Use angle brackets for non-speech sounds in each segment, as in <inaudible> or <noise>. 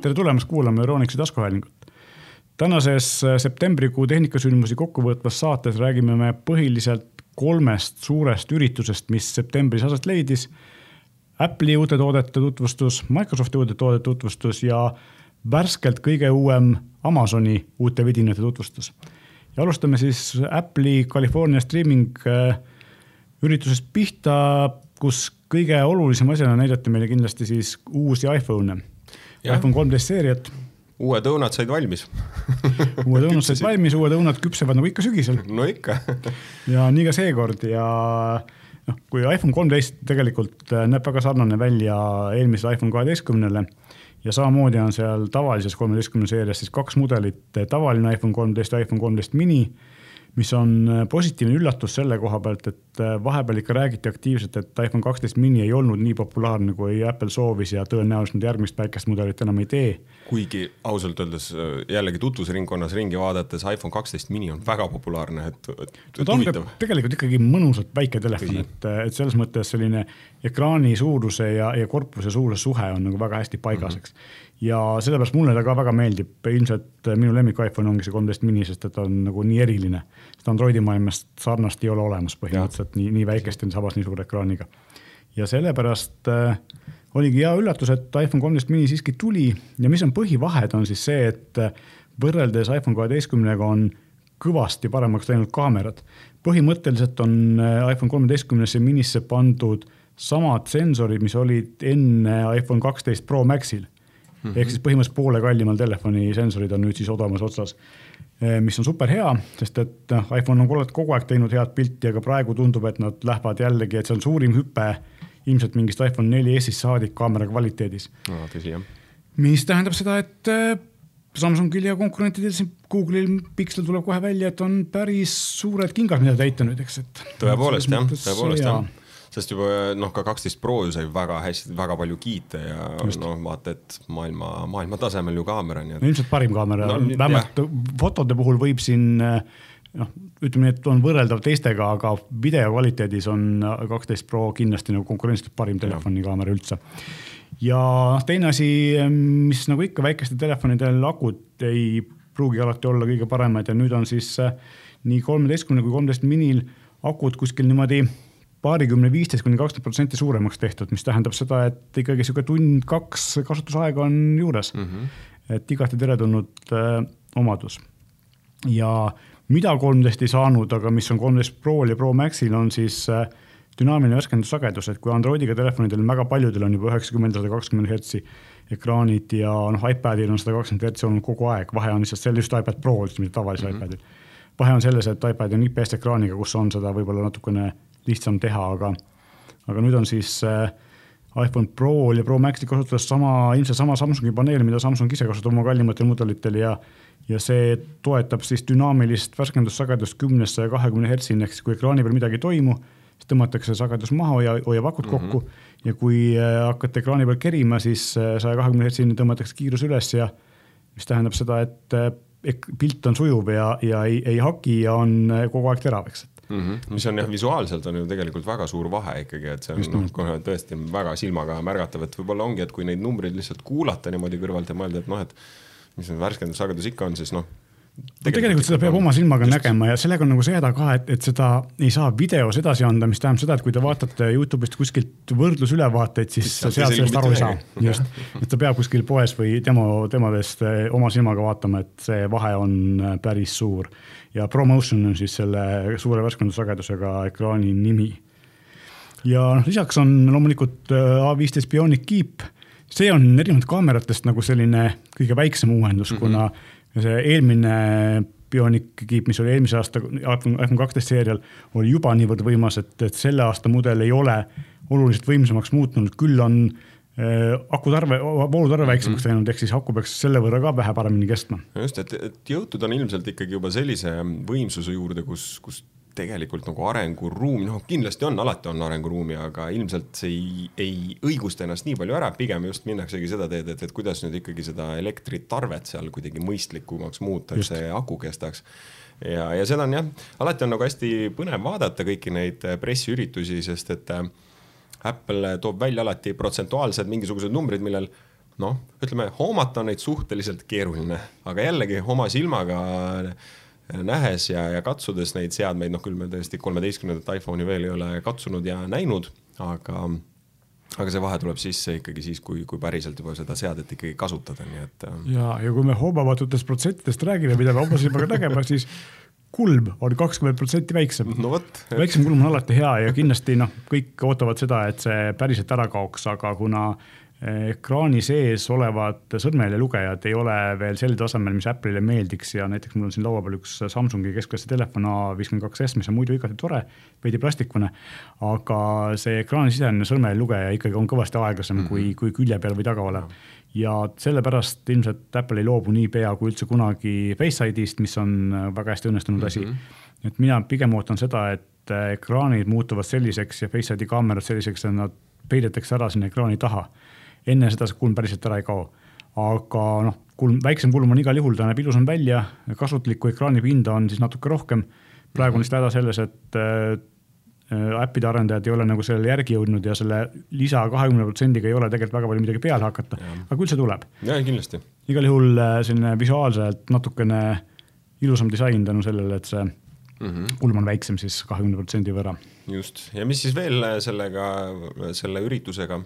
tere tulemast kuulama Euronixi taskuhäälingut. tänases äh, septembrikuu tehnikasündmusi kokkuvõtvas saates räägime me põhiliselt kolmest suurest üritusest, mis septembris aset leidis. Apple'i uute toodete tutvustus, Microsofti uute toodete tutvustus ja värskelt kõige uuem Amazoni uute vidinate tutvustus. ja alustame siis Apple'i California streaming äh, üritusest pihta, kus kõige olulisem asjana näidati meile kindlasti siis uusi iPhone'e iPhone kolmteist seeriat. uued õunad said valmis <laughs> uued õunad said valmis, uued õunad küpsevad nagu ikka sügisel. no ikka <laughs> ja nii ka seekord ja noh, kui iPhone kolmteist tegelikult äh, näeb väga sarnane välja eelmisele iPhone kaheteistkümnele ja samamoodi on seal tavalises kolmeteistkümne seerias siis kaks mudelit, tavaline iPhone kolmteist ja iPhone kolmteist mini mis on äh, positiivne üllatus selle koha pealt, et äh, vahepeal ikka räägiti aktiivselt, et iPhone kaksteist mini ei olnud nii populaarne, kui Apple soovis ja tõenäoliselt nad järgmist väikest mudelit enam ei tee. kuigi ausalt öeldes äh, jällegi tutvusringkonnas ringi vaadates iPhone kaksteist mini on väga populaarne, et, et. no ta on ka tegelikult ikkagi mõnusalt väike telefon, et, et selles mõttes selline ekraani suuruse ja, ja korpuse suuruse suhe on nagu väga hästi paigas, eks mm. -hmm ja sellepärast mulle ta ka väga meeldib, ilmselt minu lemmik iPhone ongi see kolmteist mini, sest et ta on nagu nii eriline. sest Androidi maailmas sarnast ei ole olemas põhimõtteliselt nii, nii väikest ja samas nii suure ekraaniga. ja sellepärast äh, oligi hea üllatus, et iPhone kolmteist mini siiski tuli ja mis on põhivahed, on siis see, et äh, võrreldes iPhone kaheteistkümnega on kõvasti paremaks läinud kaamerad. põhimõtteliselt on äh, iPhone kolmeteistkümnesse minisse pandud samad sensorid, mis olid enne iPhone kaksteist Pro Maxil Mm -hmm. ehk siis põhimõtteliselt poole kallimal telefoni sensorid on nüüd siis odavamas otsas. Eh, mis on super hea, sest et noh, iPhone on kogu aeg teinud head pilti, aga praegu tundub, et nad lähevad jällegi, et see on suurim hüpe ilmselt mingist iPhone 4S-ist saadik kaamera kvaliteedis no,. tõsi jah. mis tähendab seda, et eh, Samsungil ja konkurentidel siin Google'il Pixel tuleb kohe välja, et on päris suured kingad, mida täita nüüd, eks, et. tõepoolest jah, tõepoolest jah sest juba noh, ka kaksteist Pro ju sai väga hästi, väga palju kiite ja noh, vaata, et maailma, maailma tasemel ju kaamera. no ilmselt parim kaamera no,, vähemalt fotode puhul võib siin noh, ütleme nii, et on võrreldav teistega, aga video kvaliteedis on kaksteist Pro kindlasti nagu konkurentsiliselt parim telefonikaamera üldse. ja noh, teine asi, mis nagu ikka väikestel telefonidel akud ei pruugi alati olla kõige paremad ja nüüd on siis nii kolmeteistkümne kui kolmteist minil akud kuskil niimoodi paarikümne, viisteist kuni kakskümmend protsenti suuremaks tehtud, mis tähendab seda, et ikkagi sihuke tund-kaks kasutusaega on juures mm. -hmm. et igati teretulnud äh, omadus. ja mida kolmteist ei saanud, aga mis on kolmteist Prol ja Pro Maxil on siis äh, dünaamiline värskendussagedus, et kui Androidiga telefonidel väga paljudel on juba üheksakümmend, sada kakskümmend hertsi ekraanid ja noh, iPadil on sada kakskümmend hertsi olnud kogu aeg, vahe on lihtsalt selles just iPad Pro, mitte tavalisel mm -hmm. iPadil. vahe on selles, et iPad on IPS ekraaniga, kus on seda võib-olla natukene lihtsam teha, aga, aga nüüd on siis äh, iPhone Pro ja Pro Maxi kasutuses sama, ilmselt sama Samsungi paneel, mida Samsung ise kasutab oma kallimatel mudelitel ja ja see toetab siis dünaamilist värskendussagedust kümnest saja kahekümne hertsini, ehk siis kui ekraani peal midagi ei toimu, siis tõmmatakse sagedus maha ja hoiab akut mm -hmm. kokku ja kui äh, hakkate ekraani peal kerima, siis äh, saja kahekümne hertsini tõmmatakse kiirus üles ja mis tähendab seda, et pilt on sujuv ja, ja ei, ei haki ja on kogu aeg terav, eks mm. -hmm. mis on jah, visuaalselt on ju tegelikult väga suur vahe ikkagi, et see on noh, kohe tõesti väga silmaga märgatav, et võib-olla ongi, et kui neid numbreid lihtsalt kuulata niimoodi kõrvalt ja mõelda, et noh, et mis see värskendussagedus ikka on, siis noh tegelikult, tegelikult seda peab oma silmaga just. nägema ja sellega on nagu see häda ka, et, et seda ei saa videos edasi anda, mis tähendab seda, et kui te vaatate Youtube'ist kuskilt võrdlusülevaateid, siis sealt sellest aru ei saa. just, <laughs> et ta peab kuskil poes või demo, demodest eh, oma silmaga vaatama, et see vahe on eh, päris suur ja Promotion on siis selle suure värskendussagedusega ekraani nimi. ja noh, lisaks on loomulikult äh, A15 Bionic Keep, see on erinevalt kaameratest nagu selline kõige väiksem uuendus mm, -hmm. kuna see eelmine Bionic Keep, mis oli eelmise aasta iPhone kaksteist seerial, oli juba niivõrd võimas, et, et selle aasta mudel ei ole oluliselt võimsamaks muutunud, küll on äh, Äh, akutarve, voolutarve väiksemaks läinud mm -hmm., ehk siis aku peaks selle võrra ka vähe paremini kestma. just, et, et jõutud on ilmselt ikkagi juba sellise võimsuse juurde, kus, kus tegelikult nagu arenguruumi, noh, kindlasti on, alati on arenguruumi, aga ilmselt see ei, ei õigusta ennast nii palju ära, pigem just minnaksegi seda teed, et, et kuidas nüüd ikkagi seda elektritarvet seal kuidagi mõistlikumaks muuta, et see aku kestaks. Ja, ja seda on jah, alati on nagu hästi põnev vaadata kõiki neid pressiüritusi, sest et äh, Apple toob välja alati protsentuaalsed mingisugused numbrid, millel noh, ütleme hoomata on neid suhteliselt keeruline, aga jällegi oma silmaga nähes ja, ja katsudes neid seadmeid, noh küll me tõesti kolmeteistkümnendat iPhone'i veel ei ole katsunud ja näinud, aga aga see vahe tuleb sisse ikkagi siis, kui, kui päriselt juba seda seadet ikkagi kasutada, nii et. Ähm, ja, ja kui me hoomamatutest protsentidest räägime, mida me oma silmaga nägema, siis kulm on kakskümmend protsenti väiksem no. väiksem kulm on alati hea ja kindlasti noh, kõik ootavad seda, et see päriselt ära kaoks, aga kuna ekraani sees olevad sõrmejäljelugejad ei ole veel sel tasemel, mis Apple'ile meeldiks ja näiteks mul on siin laua peal üks Samsungi keskklassi telefon A52s, mis on muidu igati tore, veidi plastikune. aga see ekraanisisene sõrmejäljelugeja ikkagi on kõvasti aeglasem mm -hmm. kui, kui külje peal või taga olev. ja sellepärast ilmselt Apple ei loobu niipea kui üldse kunagi Face ID-st, mis on väga hästi õnnestunud mm -hmm. asi. et mina pigem ootan seda, et ekraanid muutuvad selliseks ja Face ID kaamerad selliseks, et nad peidetakse ära sinna ekraani taha enne seda see kulm päriselt ära ei kao. aga noh, kulm, väiksem kulm on igal juhul, ta näeb ilusam välja, kasutuslikku ekraanipinda on siis natuke rohkem. praegu on lihtsalt häda selles, et äh, äppide arendajad ei ole nagu sellele järgi jõudnud ja selle lisa kahekümne protsendiga ei ole tegelikult väga palju midagi peale hakata, aga küll see tuleb. ja kindlasti. igal juhul äh, selline visuaalselt natukene ilusam disain tänu sellele, et see mm -hmm. kulm on väiksem siis kahekümne protsendi võrra. just, ja mis siis veel äh, sellega, selle üritusega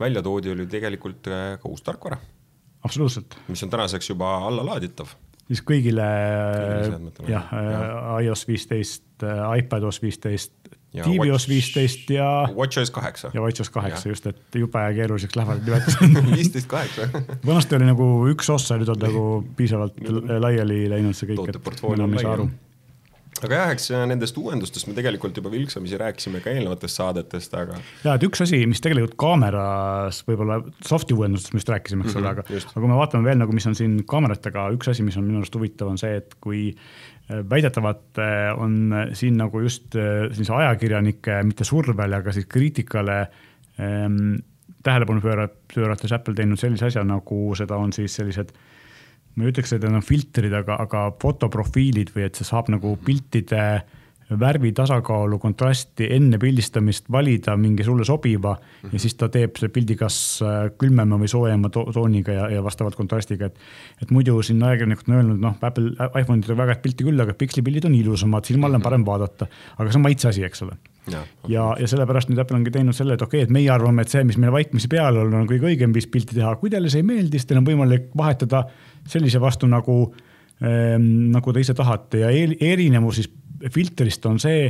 välja toodi, oli tegelikult äh, ka uus tarkvara. absoluutselt. mis on tänaseks juba allalaaditav. siis kõigile, jah, äh, iOS viisteist, äh, iPadOS viisteist, tvOS viisteist ja. WatchOS kaheksa. ja WatchOS kaheksa just, et jube keeruliseks lähevad nimetused <laughs> viisteist kaheksa. <laughs> vanasti oli nagu üks osa, nüüd on nagu piisavalt laiali läinud see kõik, et enam ei saa aru aga jah, eks nendest uuendustest me tegelikult juba vilksamisi rääkisime ka eelnevatest saadetest, aga. ja, et üks asi, mis tegelikult kaameras võib-olla soft'i uuendustest me just rääkisime, eks ole mm -hmm,, aga, aga kui me vaatame veel nagu, mis on siin kaameratega, üks asi, mis on minu arust huvitav, on see, et kui äh, väidetavalt äh, on siin nagu just äh, sellise ajakirjanike, mitte survel, aga siis kriitikale ähm, tähelepanu pöörat-, pöörates Apple teinud sellise asja, nagu seda on siis sellised äh, ma ei ütleks, et need on filtrid, aga, aga fotoprofiilid või et see saab nagu piltide värvi tasakaalu, kontrasti enne pildistamist valida mingi sulle sobiva mm -hmm. ja siis ta teeb selle pildi kas äh, külmema või soojema to tooniga ja, ja vastavalt kontrastiga, et. et muidu siin ajakirjanikud on öelnud, noh, Apple, iPhone'idel väga head pilti küll, aga pikslipildid on ilusamad, silmale on parem vaadata. aga see on maitse asi, eks ole. ja, ja, ja sellepärast nüüd Apple ongi teinud selle, et okei okay,, et meie arvame, et see, mis meil vaikimisi peal on, on kõige õigem viis pilti teha, kui teile see ei meeldi, siis teil on võimalik vahetada sellise vastu nagu ähm,, nagu te ise tahate ja erinevus siis filtrist on see,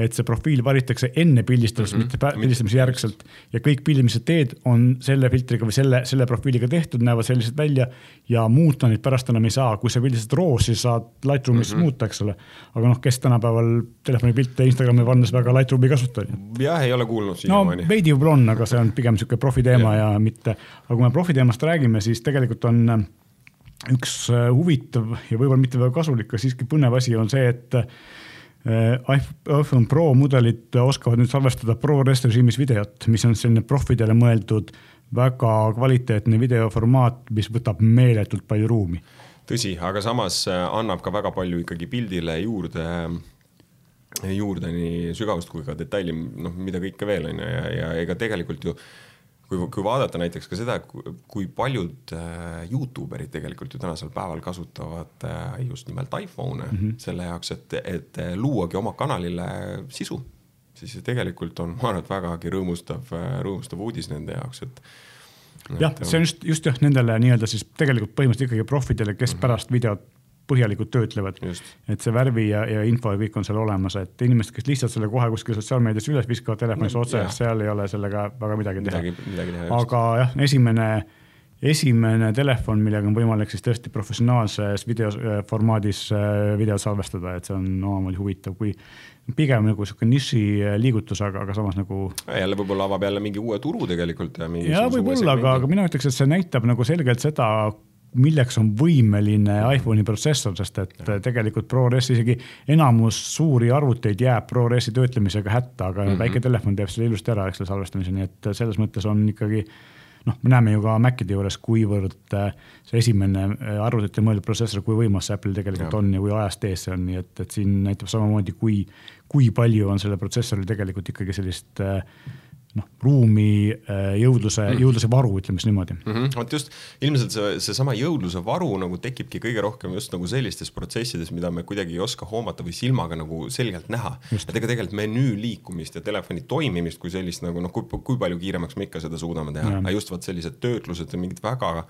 et see profiil valitakse enne pildistamist mm, -hmm. mitte pildistamise järgselt. ja kõik pildid, mis sa teed, on selle filtriga või selle, selle profiiliga tehtud, näevad sellised välja ja muuta neid pärast enam ei saa. kui sa pildistad roos, siis saad Lightroomis mm -hmm. muuta, eks ole. aga noh, kes tänapäeval telefoni pilte Instagrami pannes väga Lightroomi ei kasuta. jah, ei ole kuulnud siiamaani no,. veidi võib-olla on, aga see on pigem niisugune profiteema ja. ja mitte, aga kui me profiteemast räägime, siis tegelikult on üks äh, huvitav ja võib-olla mitte väga kasulik, aga siiski põnev asi on see, et äh, iPhone Pro mudelid oskavad nüüd salvestada ProRes režiimis videot, mis on selline profidele mõeldud väga kvaliteetne videoformaat, mis võtab meeletult palju ruumi. tõsi, aga samas äh, annab ka väga palju ikkagi pildile juurde, juurde nii sügavust kui ka detaili, noh, mida kõike veel on ju, ja, ja ega tegelikult ju kui, kui vaadata näiteks ka seda, kui paljud äh, Youtube erid tegelikult ju tänasel päeval kasutavad äh, just nimelt iPhone'e mm -hmm. selle jaoks, et, et luuagi oma kanalile sisu, siis tegelikult on, ma arvan, et vägagi rõõmustav, rõõmustav uudis nende jaoks, et jah, see on just, just jah, nendele nii-öelda siis tegelikult põhimõtteliselt ikkagi profidele, kes mm -hmm. pärast videot põhjalikult töötlevad. et see värvi ja, ja info ja kõik on seal olemas, et inimesed, kes lihtsalt selle kohe kuskil sotsiaalmeedias üles viskavad telefonis no, otse, seal ei ole sellega väga midagi teha. aga jah, esimene, esimene telefon, millega on võimalik siis tõesti professionaalses videoformaadis äh, äh, videot salvestada, et see on omamoodi huvitav, kui pigem nagu sihuke niši äh, liigutus, aga, aga samas nagu. jälle võib-olla avab jälle mingi uue turu tegelikult ja. ja võib-olla, aga, aga mina ütleks, et see näitab nagu selgelt seda, milleks on võimeline iPhone'i protsessor, sest et tegelikult ProRes isegi enamus suuri arvuteid jääb ProResi töötlemisega hätta, aga mm -hmm. väike telefon teeb selle ilusti ära, eks selle salvestamise, nii et selles mõttes on ikkagi noh, me näeme ju ka Macide juures, kuivõrd äh, see esimene äh, arvutite mõeldud protsessor, kui võimas see Apple'il tegelikult ja. on ja kui ajast ees see on, nii et, et siin näitab samamoodi, kui, kui palju on sellel protsessoril tegelikult ikkagi sellist äh, noh, ruumi äh, jõudluse mm., jõudluse varu, ütleme siis niimoodi mm. -hmm. vot just, ilmselt see, seesama jõudluse varu nagu tekibki kõige rohkem just nagu sellistes protsessides, mida me kuidagi ei oska hoomata või silmaga nagu selgelt näha. et ega tegelikult menüü liikumist ja telefoni toimimist kui sellist nagu noh, kui, kui palju kiiremaks me ikka seda suudame teha, aga just vot sellised töötlused ja mingid väga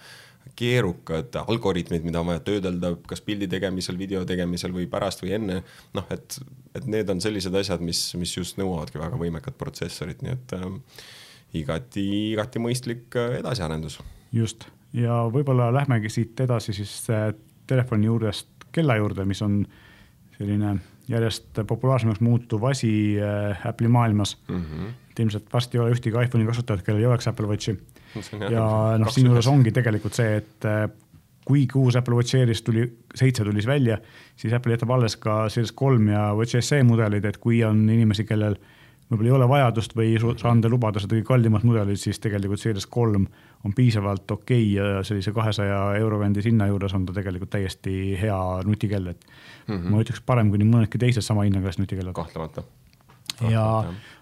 keerukad algoritmid, mida on vaja töödelda, kas pildi tegemisel, video tegemisel või pärast või enne. noh, et, et need on sellised asjad, mis, mis just nõuavadki väga võimekat protsessorit, nii et äh, igati, igati mõistlik äh, edasiarendus. just ja võib-olla lähmegi siit edasi siis äh, telefoni juurest kella juurde, mis on selline järjest populaarsemaks muutuv asi äh, Apple'i maailmas mm. -hmm. et ilmselt varsti ei ole ühtegi iPhone'i kasutajat, kellel ei oleks Apple Watchi <laughs> ja noh, siinjuures ongi tegelikult see, et äh, kuigi uus Apple Watch Series tuli, seitse tuli siis välja, siis Apple jätab alles ka Series kolm ja Watch SE mudelid, et kui on inimesi, kellel võib-olla ei ole vajadust või ei saa enda lubada seda kõige kallimat mudelit, siis tegelikult Series kolm on piisavalt okei okay ja sellise kahesaja euro kandis hinna juures on ta tegelikult täiesti hea nutikell, et mm -hmm. ma ütleks parem kui nii mõnedki teised sama hinnaklassi nutikellad. kahtlemata ja,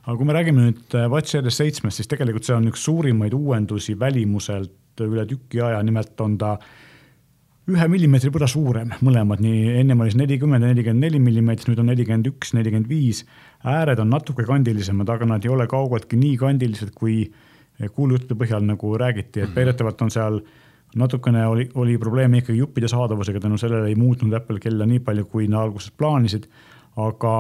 aga kui me räägime nüüd äh, Watch Series seitsmest, siis tegelikult see on üks suurimaid uuendusi välimuselt üle tüki aja, nimelt on ta ühe millimeetri võrra suurem, mõlemad, nii ennem oli see nelikümmend ja nelikümmend neli millimeetrit, nüüd on nelikümmend üks, nelikümmend viis. ääred on natuke kandilisemad, aga nad ei ole kaugeltki nii kandilised, kui kuulujuttude põhjal nagu räägiti, et väidetavalt on seal natukene oli, oli probleeme ikkagi juppide saadavusega, tänu sellele ei muutnud Apple kella nii palju, kui nad alguses plaanisid. aga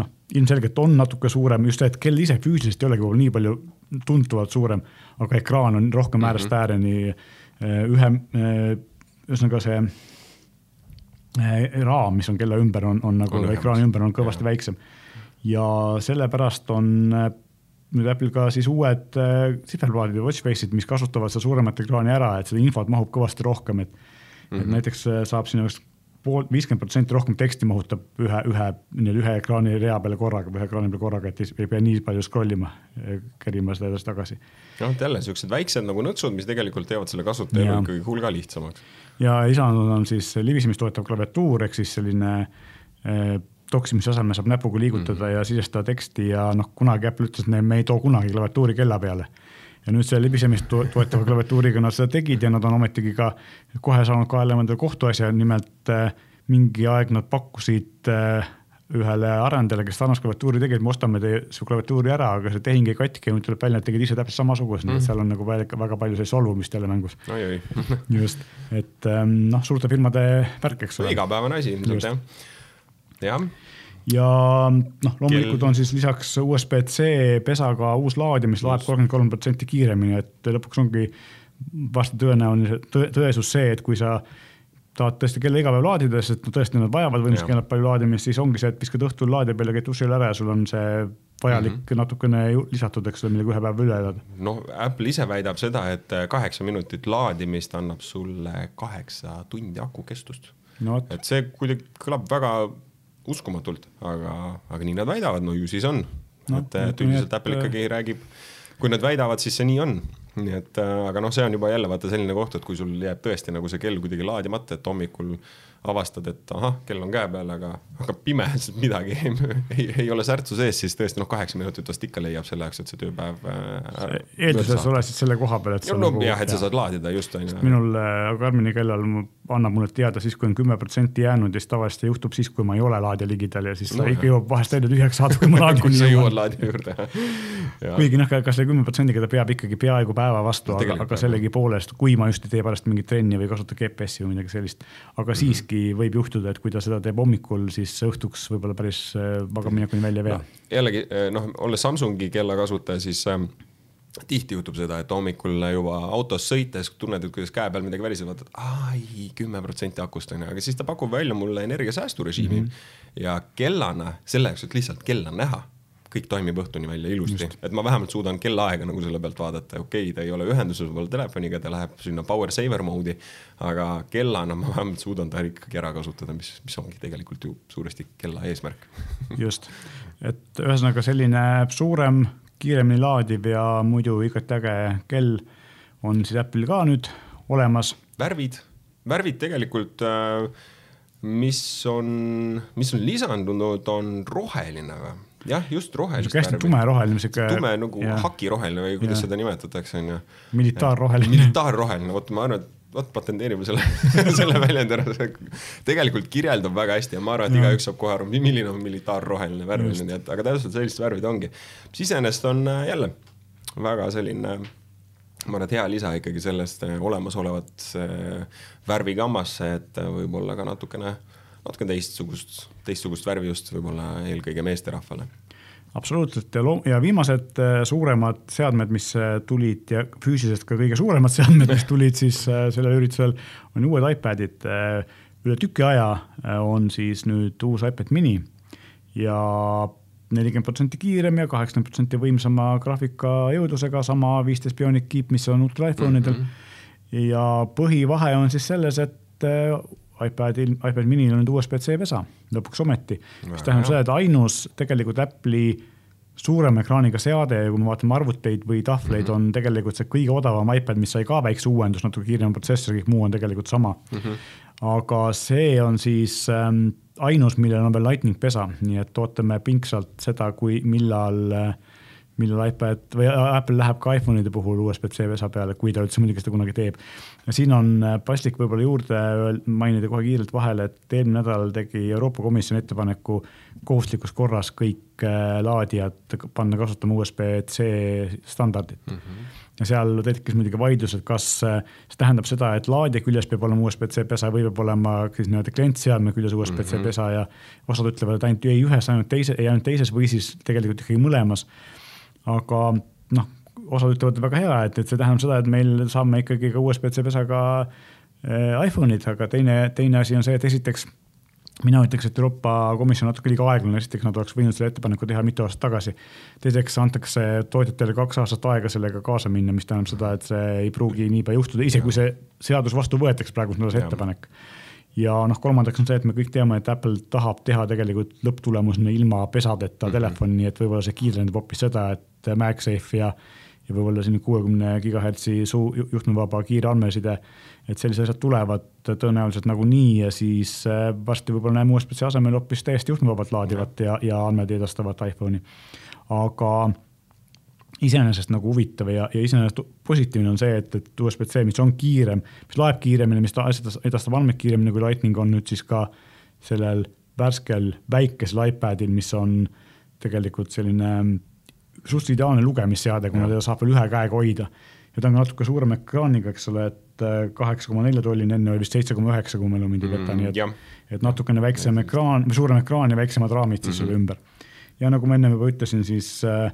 noh, ilmselgelt on natuke suurem, just see, et kell ise füüsiliselt ei olegi võib-olla nii palju tuntavalt suurem, aga ekraan on rohkem äärest mm -hmm. ääreni eh, ühe, eh, ühesõnaga see eh, raam, mis on kella ümber, on, on nagu on ekraani ümber on kõvasti ja. väiksem. ja sellepärast on nüüd Apple'il ka siis uued sihverplaadid ja watch face'id, mis kasutavad seda suuremat ekraani ära, et seda infot mahub kõvasti rohkem, et mm, -hmm. et mhm. näiteks saab sinna pool, viiskümmend protsenti rohkem teksti mahutab ühe, ühe, nii-öelda ühe ekraani rea peale korraga või ühe ekraani peale korraga, et ei pea nii palju scroll ima, kerima seda edasi-tagasi. noh, et jälle siuksed väiksed nagu nõksud, mis tegelikult teevad selle kasutaja ikkagi hulga lihtsamaks. ja lisandunud on siis libisemist toetav klaviatuur ehk siis selline eh, toksimise asemel saab näpuga liigutada mm -hmm. ja sisestada teksti ja noh, kunagi Apple ütles, et me ei too kunagi klaviatuuri kella peale ja nüüd selle libisemist toetava klaviatuuriga nad seda tegid ja nad on ometigi ka kohe saanud kaela endale kohtuasja, nimelt äh, mingi aeg nad pakkusid äh, ühele arendajale, kes sarnast klaviatuuri tegi, et me ostame teie su klaviatuuri ära, aga see tehing ei katki ja nüüd tuleb välja, et tegid ise täpselt samasugust. Mm., nii et seal on nagu väga, väga palju sellist solvumist jälle mängus. <laughs> just, et ähm, noh, suurte firmade värk, eks ole. igapäevane asi ilmselt jah, jah ja noh, loomulikult on siis lisaks USB-C pesaga uus laadija, mis laeb kolmkümmend kolm protsenti kiiremini, et lõpuks ongi vasta tõenäoline tõ, tõesus see, et kui sa tahad tõesti kella iga päev laadida, sest no tõesti nad vajavad võimsust kellad palju laadimist, siis ongi see, et viskad õhtul laadija peale, käid duši all ära ja sul on see vajalik mm -hmm. natukene lisatud, eks ole, millega ühe päeva üle elada. noh, Apple ise väidab seda, et kaheksa minutit laadimist annab sulle kaheksa tundi akukestust no,. et see kuidagi kõlab väga uskumatult, aga, aga nii nad väidavad, no ju siis on no,. et, et üldiselt Apple ikkagi räägib, kui nad väidavad, siis see nii on nii et äh, aga noh, see on juba jälle vaata selline koht, et kui sul jääb tõesti nagu see kell kuidagi laadimata, et hommikul avastad, et ahah, kell on käe peal, aga hakkab pime, midagi ei, ei, ei ole särtsu sees, siis tõesti noh, kaheksa minutit vast ikka leiab selle jaoks, et see tööpäev äh,. eelduses oleksid selle koha peal, et. no nagu, jah, et sa saad laadida just on ju. minul äh, Karmini kellal annab mulle teada siis, kui on kümme protsenti jäänud ja siis tavaliselt see juhtub siis, kui ma ei ole laadija ligidal ja siis no, ikka jõuab vahest välja tühjaks saada, kui ma <laughs> laadijani jõuan. jõuad laadija juurde kuigi noh, ka selle kümne protsendiga ta peab ikkagi peaaegu päeva vastu, aga, aga sellegipoolest, kui ma just ei tee pärast mingit trenni või kasuta GPS-i või midagi sellist. aga mm -hmm. siiski võib juhtuda, et kui ta seda teeb hommikul, siis õhtuks võib-olla päris magamaminekuni äh, välja ei vea no,. jällegi äh, noh, olles Samsungi kella kasutaja, siis äh, tihti juhtub seda, et hommikul juba autos sõites tunned, et kuidas käe peal midagi väriseb, vaatad, ai, kümme protsenti akust on ju, aga siis ta pakub välja mulle energiasäästurežiimi mm -hmm. ja kellana, selle jaoks, et lihtsalt kella näha kõik toimib õhtuni välja ilusti, et ma vähemalt suudan kellaaega nagu selle pealt vaadata, okei okay,, ta ei ole ühenduses võib-olla telefoniga, ta läheb sinna power saver mode'i, aga kellana ma vähemalt suudan ta ikkagi ära kasutada, mis, mis ongi tegelikult ju suuresti kella eesmärk. Just, et ühesõnaga selline suurem, kiiremini laadiv ja muidu igati äge kell on siis Apple'il ka nüüd olemas. värvid, värvid tegelikult äh, mis on, mis on lisandunud, on roheline või? Jah, just rohelist värvi. hästi tumeroheline, sihuke. tume nagu hakiroheline või kuidas ja. seda nimetatakse, on ju. militaarroheline. <laughs> militaarroheline, vot ma arvan, et vot patenteerime selle <laughs> selle väljendi ära, see tegelikult kirjeldab väga hästi ja ma arvan, et igaüks saab kohe aru, milline on militaarroheline värv, nii et aga täpselt sellised värvid ongi. mis iseenesest on äh, jälle väga selline ma arvan, et hea lisa ikkagi sellest äh, olemasolevat äh, värvigammasse, et võib-olla ka natukene, natuke teistsugust, teistsugust värvi just võib-olla eelkõige meesterahvale absoluutselt ja loo- ja viimased äh, suuremad seadmed, mis äh, tulid ja füüsiliselt ka kõige suuremad <laughs> seadmed, mis tulid siis äh, sellel üritusel, on uued iPadid. üle tüki aja on siis nüüd uus iPad mini ja nelikümmend protsenti kiirem ja kaheksakümmend protsenti võimsama graafikajõudlusega, sama viisteist Bionic Keep, mis on uutel iPhone idel mm. -hmm. ja põhivahe on siis selles, et iPadil, iPad minil on nüüd USB-C pesa lõpuks ometi, mis tähendab seda, et ainus tegelikult Apple'i suurema ekraaniga seade ja kui me vaatame arvuteid või tahvleid mm, -hmm. on tegelikult see kõige odavam iPad, mis sai ka väikse uuenduse, natuke kiirema protsessori, kõik muu on tegelikult sama mm. -hmm. aga see on siis ähm, ainus, millel on veel lightning pesa, nii et ootame pingsalt seda, kui, millal äh, millal iPad või Apple läheb ka iPhone'ide puhul USB-C pesa peale, kui ta üldse muidugi seda kunagi teeb siin on äh, paslik võib-olla juurde mainida kohe kiirelt vahele, et eelmine nädal tegi Euroopa Komisjon ettepaneku kohustuslikus korras kõik äh, laadijad panna kasutama USB-C standardit mm. -hmm. ja seal tekkis muidugi vaidlus, et kas äh, see tähendab seda, et laadija küljes peab olema USB-C pesa või peab olema siis nii-öelda klientseadme küljes USB-C -hmm. pesa ja osad ütlevad, et ainult ei ühes, ainult teise, ei ainult teises või siis tegelikult ikkagi mõlemas. Aga noh osad ütlevad väga hea, et, et see tähendab seda, et meil saame ikkagi ka USB-C pesaga äh, iPhone'id, aga teine, teine asi on see, et esiteks mina ütleks, et Euroopa Komisjon natuke liiga aeglane, esiteks nad oleks võinud selle ettepaneku teha mitu aastat tagasi. teiseks antakse tootjatele kaks aastat aega sellega kaasa minna, mis tähendab seda, et see ei pruugi niipea juhtuda, isegi kui see seadus vastu võetakse, praegu see ettepanek. Ja noh, kolmandaks on see, et me kõik teame, et Apple tahab teha tegelikult lõpptulemusena ilma pesadeta mm -hmm. telefoni, nii et võib-olla see kiirendab hoopis seda, et MagSafe ja ja võib-olla selline kuuekümne gigahertsi suu, juhtmevaba kiire andmeside. et sellised asjad tulevad tõenäoliselt nagunii ja siis äh, varsti võib-olla näeme USB-C asemel hoopis täiesti juhtmevabalt laadivat ja, ja andmeid edastavat iPhone'i. aga iseenesest nagu huvitav ja, ja iseenesest positiivne on see, et, et USB-C, mis on kiirem, mis loeb kiiremini, mis ta edastab andmeid kiiremini kui Lightning on nüüd siis ka sellel värskel väikesel iPadil, mis on tegelikult selline suhteliselt ideaalne lugemisseade, kuna teda saab veel ühe käega hoida. ja ta on ka natuke suurema ekraaniga, eks ole, et äh, kaheksa koma nelja tolline, enne oli vist seitse koma üheksa, kui mälu mind ei peta mm,, nii et, et natukene väiksem ekraan või suurem ekraan ja väiksemad raamid siis mm -hmm. ümber. ja nagu ma enne juba ütlesin, siis äh,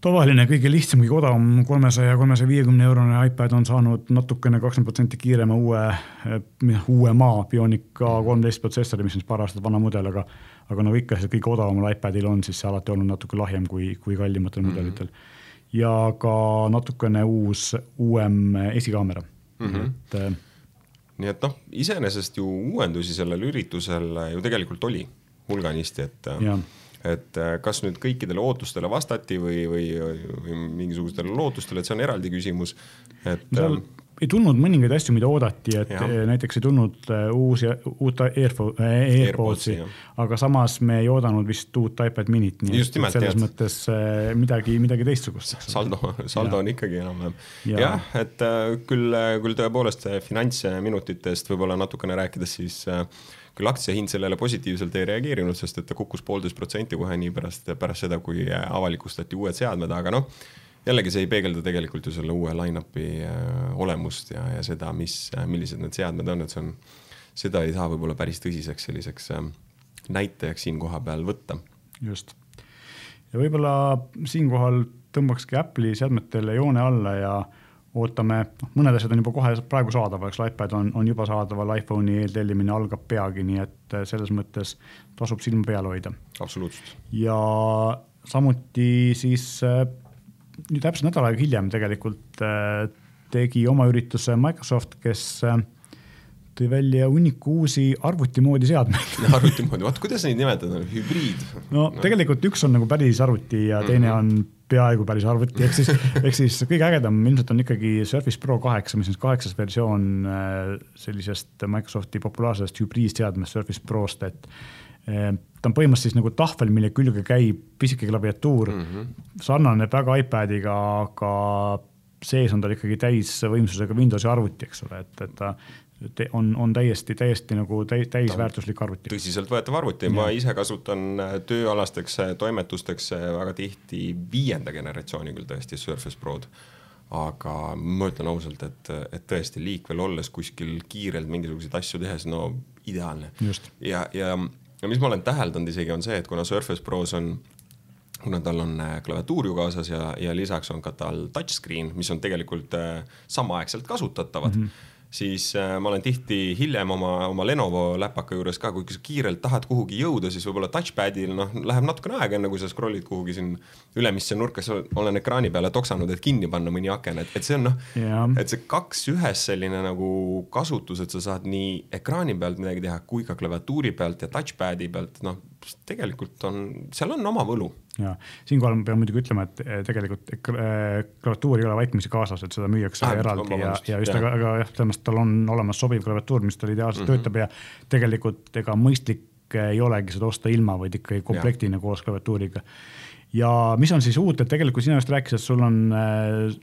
tavaline, kõige lihtsam, kõige odavam kolmesaja, kolmesaja viiekümne eurone iPad on saanud natukene kakskümmend protsenti kiirema uue, äh, uue maa Bionic A13 protsessori, mis on siis paar aastat vana mudel, aga aga nagu ikka, see kõige odavamal iPadil on siis see alati olnud natuke lahjem kui, kui kallimatel mm -hmm. mudelitel. ja ka natukene uus, uuem esikaamera mm, -hmm. et äh, nii et noh, iseenesest ju uuendusi sellel üritusel ju tegelikult oli hulganisti, et ja. Et äh, kas nüüd kõikidele ootustele vastati või, või, või mingisugustele lootustele, et see on eraldi küsimus, et seal ei tulnud mõningaid asju, mida oodati, et ja. Eh, näiteks ei tulnud eh, uusi, uut Airfo, eh, AirPodsi, aga samas me ei oodanud vist uut iPad minit, nii Just et nimelt, selles jah. mõttes midagi, midagi teistsugust. saldo, saldo ja. on ikkagi enam-vähem ja. jah, et küll, küll tõepoolest finantsminutitest võib-olla natukene rääkides, siis küll aktsiahind sellele positiivselt ei reageerinud, sest et ta kukkus poolteist protsenti kohe nii pärast, pärast seda, kui avalikustati uued seadmed, aga noh jällegi see ei peegelda tegelikult ju selle uue line-up'i äh, olemust ja, ja seda, mis, äh, millised need seadmed on, et see on, seda ei saa võib-olla päris tõsiseks selliseks äh, näitajaks siin kohapeal võtta. just. ja võib-olla siinkohal tõmbakski Apple'i seadmetele joone alla ja ootame, noh, mõned asjad on juba kohe praegu saadaval, eks iPad on, on juba saadaval, iPhone'i eeltellimine algab peagi, nii et selles mõttes tasub silma peal hoida. absoluutselt. ja samuti siis nüüd täpselt nädal aega hiljem tegelikult äh, tegi oma ürituse Microsoft, kes äh, tõi välja hunniku uusi arvuti moodi seadmeid <laughs> arvuti moodi, vaat kuidas neid nimetada, hübriid? no tegelikult üks on nagu päris arvuti ja teine -hmm. on peaaegu päris arvuti, ehk siis, <laughs> ehk siis kõige ägedam ilmselt on ikkagi Surface Pro kaheksa, mis on siis kaheksas versioon äh, sellisest Microsofti populaarsest hübriidseadmest Surface Prost, et ta on põhimõtteliselt siis nagu tahvel, mille külge käib pisike klaviatuur mm, -hmm. sarnaneb väga iPadiga, aga sees on tal ikkagi täisvõimsusega Windowsi arvuti, eks ole, et, et ta on, on täiesti, täiesti nagu täis, täisväärtuslik arvuti. tõsiseltvõetav arvuti, ma ise kasutan äh, tööalasteks äh, toimetusteks äh, väga tihti viienda generatsiooni küll tõesti Surface Prod. aga ma ütlen ausalt, et, et tõesti liikvel olles kuskil kiirelt mingisuguseid asju tehes, no ideaalne. ja, ja ja mis ma olen täheldanud isegi on see, et kuna Surface Pros on kuna tal on äh, klaviatuur ju kaasas ja, ja lisaks on ka tal touchscreen, mis on tegelikult äh, samaaegselt kasutatavad mm, -hmm siis äh, ma olen tihti hiljem oma, oma Lenovo läpaka juures ka, kui sa kiirelt tahad kuhugi jõuda, siis võib-olla touchpad'il noh, läheb natukene aega, enne kui sa scroll'id kuhugi siin ülemisse nurka, olen ekraani peale toksanud, et kinni panna mõni aken, et, et see on noh, et see kaks ühes selline nagu kasutus, et sa saad nii ekraani pealt midagi teha kui ka klaviatuuri pealt ja touchpad'i pealt, noh tegelikult on, seal on oma võlu ja siinkohal ma pean muidugi ütlema, et tegelikult äh, klaviatuur ei ole vaikimisi kaasas, et seda müüakse ah, eraldi ja, ja just, aga, aga jah, selles mõttes tal on olemas sobiv klaviatuur, mis tal ideaalselt mm -hmm. töötab ja tegelikult ega mõistlik ei olegi seda osta ilma, vaid ikkagi komplektina koos klaviatuuriga. Ja mis on siis uut, et tegelikult sina just rääkisid, et sul on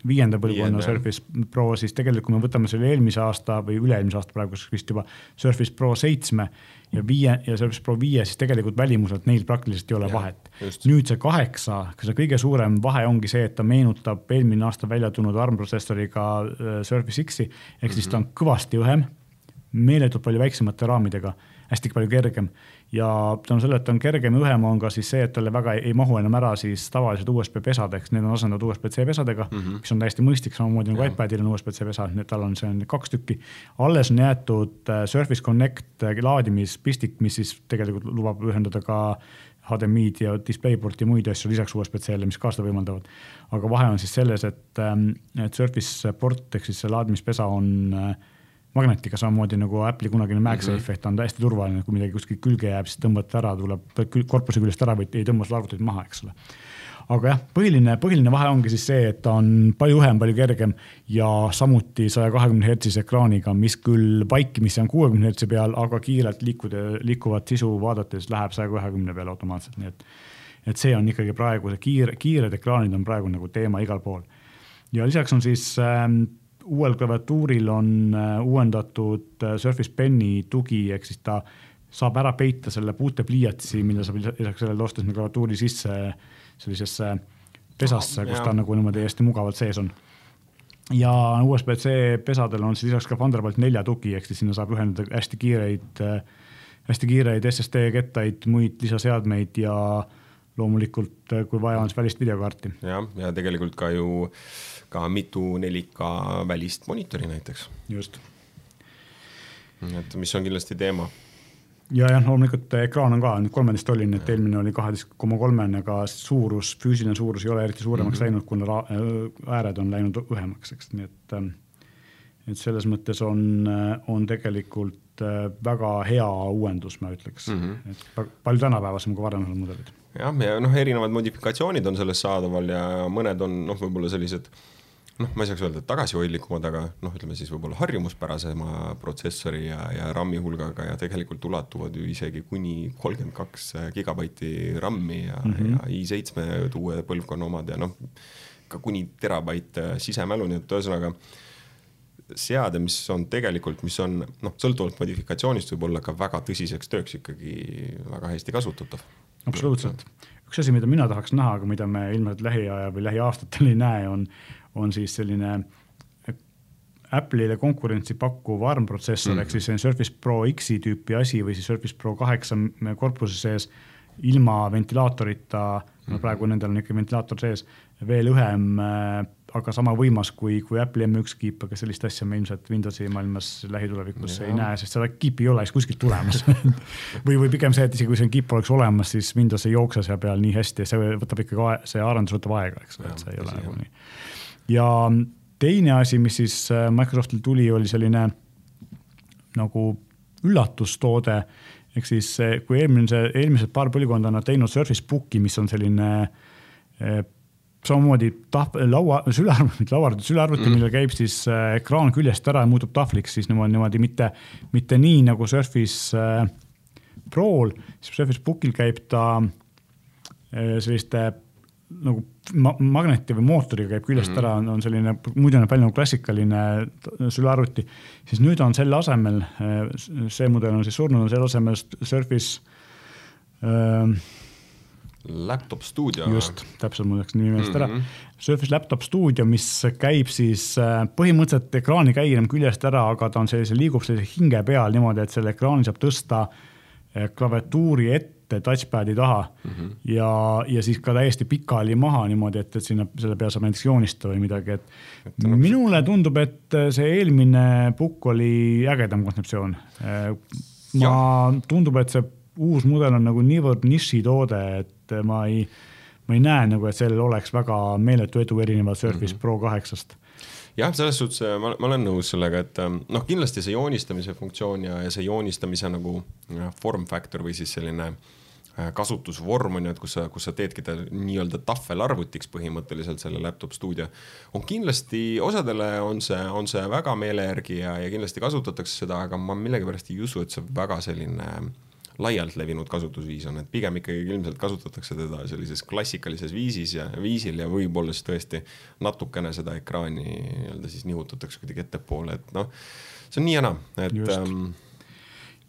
viienda põlvkonna Surface Pro, siis tegelikult kui me võtame selle eelmise aasta või üle-eelmise aasta praegu vist juba Surface Pro seitsme ja viie ja Surface Pro viie, siis tegelikult välimuselt neil praktiliselt ei ole ja, vahet. nüüd see kaheksa, see kõige suurem vahe ongi see, et ta meenutab eelmine aasta välja tulnud ARM protsessoriga äh, Surface X-i ehk mm -hmm. siis ta on kõvasti õhem, meeletult palju väiksemate raamidega, hästi palju kergem ja tänu sellele, et ta on kergem ja õhem, on ka siis see, et talle väga ei, ei mahu enam ära siis tavalised USB pesadeks, need on asendatud USB-C pesadega mm, -hmm. mis on täiesti mõistlik, samamoodi nagu iPadil on USB-C pesad, nii et tal on, see on kaks tükki. alles on jäetud äh, Surface Connect äh, laadimispistik, mis siis tegelikult lubab ühendada ka HDMI-d ja DisplayPorti ja muid asju lisaks USB-C-le, mis ka seda võimaldavad. aga vahe on siis selles, et, ähm, et Surface port ehk siis see laadimispesa on äh, magnetiga samamoodi nagu Apple'i kunagine MagSafe mm -hmm. ehk ta on täiesti turvaline, kui midagi kuskilt külge jääb, siis tõmbad ära, tuleb korpuse küljest ära või ei tõmba seda arvutit maha, eks ole. aga jah, põhiline, põhiline vahe ongi siis see, et ta on palju õhem, palju kergem ja samuti saja kahekümne hertsise ekraaniga, mis küll vaikimisi on kuuekümne hertsi peal, aga kiirelt liikuda, liikuvat sisu vaadates läheb saja kahekümne peale automaatselt, nii et et see on ikkagi praegu see kiire, kiired ekraanid on praegu nagu teema igal pool. ja lisaks on siis äh, uuel klaviatuuril on äh, uuendatud äh, Surface Pen'i tugi, ehk siis ta saab ära peita selle puutepliiatsi, mille saab lisaks sellele osta sinna klaviatuuri sisse sellisesse pesasse, kus ta nagu niimoodi hästi mugavalt sees on. ja USB-C pesadel on siis lisaks ka Thunderbolt nelja tugi, ehk siis sinna saab ühendada hästi kiireid, äh, hästi kiireid SSD kettaid, muid lisaseadmeid ja loomulikult, kui vaja on, siis välist videokaarti. jah, ja tegelikult ka ju äh, ka mitu 4K välist monitori näiteks. just. et mis on kindlasti teema. ja jah, loomulikult ekraan on ka nüüd kolmeteist tolline, et eelmine oli kaheteist koma kolmene, aga suurus, füüsiline suurus ei ole eriti suuremaks mm -hmm. läinud, kuna äh, ääred on läinud õhemaks, eks, nii et ähm, et selles mõttes on, äh, on tegelikult äh, väga hea uuendus, ma ütleks mm, -hmm. et palju tänapäevasem kui varem olnud mudelid. jah, ja noh, erinevad modifikatsioonid on selles saadaval ja mõned on noh, võib-olla sellised äh, noh, ma ei saaks öelda, et tagasihoidlikumad, aga noh, ütleme siis võib-olla harjumuspärasema protsessori ja, ja RAM-i hulgaga ja tegelikult ulatuvad ju isegi kuni kolmkümmend kaks gigabaiti RAM-i ja mm, -hmm. ja i7 uue põlvkonna omad ja noh, ka kuni terabait sisemälu, nii et ühesõnaga seade, mis on tegelikult, mis on noh, sõltuvalt modifikatsioonist võib-olla ka väga tõsiseks tööks ikkagi väga hästi kasutatav. absoluutselt, üks asi, mida mina tahaks näha, aga mida me ilmselt lähiaja või lähiaastatel ei näe, on on siis selline Apple'ile konkurentsi pakkuv ARM protsessor mm. ehk siis selline Surface Pro X-i tüüpi asi või siis Surface Pro kaheksa korpuse sees ilma ventilaatorita mm., no praegu nendel on ikka ventilaator sees, veel õhem äh, aga sama võimas kui, kui Apple'i M1 kiip, aga sellist asja me ilmselt Windowsi maailmas lähitulevikus ja. ei näe, sest seda kiipi ei ole siis kuskilt tulemas <laughs> või, või pigem see, et isegi kui see kiip oleks olemas, siis Windows ei jookse seal peal nii hästi ja see võtab ikkagi, see arendus võtab aega, eks ole, et see ei ole nagu nii ja teine asi, mis siis äh, Microsoftil tuli, oli selline nagu üllatustoode. ehk siis kui eelmise, eelmised paar põlvkonda on nad teinud Surface Booki, mis on selline eh, samamoodi tahv-, laua, sülearvuti, mitte lauaarvuti, sülearvuti mm., millel käib siis äh, ekraan küljest ära ja muutub tahvliks, siis niimoodi, niimoodi mitte, mitte nii nagu Surface äh, Pro'l, siis Surface Bookil käib ta äh, selliste nagu ma magneti või mootoriga käib küljest mm -hmm. ära, on, selline, muidu näeb välja nagu klassikaline sülearvuti, siis nüüd on selle asemel, see mudel on siis surnud, on selle asemel Surface äh, Laptop Studio. just, täpselt mul läks nimi meelest ära mm. -hmm. Surface Laptop Studio, mis käib siis äh, põhimõtteliselt ekraani käi enam küljest ära, aga ta on sellise, liigub sellise hinge peal niimoodi, et selle ekraani saab tõsta äh, klaviatuuri ette touchpad'i taha mm -hmm. ja, ja siis ka täiesti pikali maha niimoodi, et, et sinna selle peale saab näiteks joonistada või midagi, et, nagu minule tundub, et see eelmine pukk oli ägedam kontseptsioon. ma, tundub, et see uus mudel on nagu niivõrd nišitoode, et ma ei, ma ei näe nagu, et sellel oleks väga meeletu edu erinevalt Surface mm -hmm. Pro kaheksast jah, selles suhtes äh, ma, ma olen nõus sellega, et ähm, noh, kindlasti see joonistamise funktsioon ja, ja see joonistamise nagu form factor või siis selline äh, kasutusvorm on ju, et kus sa, kus sa teedki ta nii-öelda tahvelarvutiks põhimõtteliselt selle laptop stuudio. on kindlasti, osadele on see, on see väga meele järgi ja, ja kindlasti kasutatakse seda, aga ma millegipärast ei usu, et see väga selline äh, laialt levinud kasutusviis on, et pigem ikkagi ilmselt kasutatakse teda sellises klassikalises viisis ja viisil ja võib-olla siis tõesti natukene seda ekraani nii-öelda siis nihutatakse kuidagi ettepoole, et noh, see on nii ja naa, et. Ähm,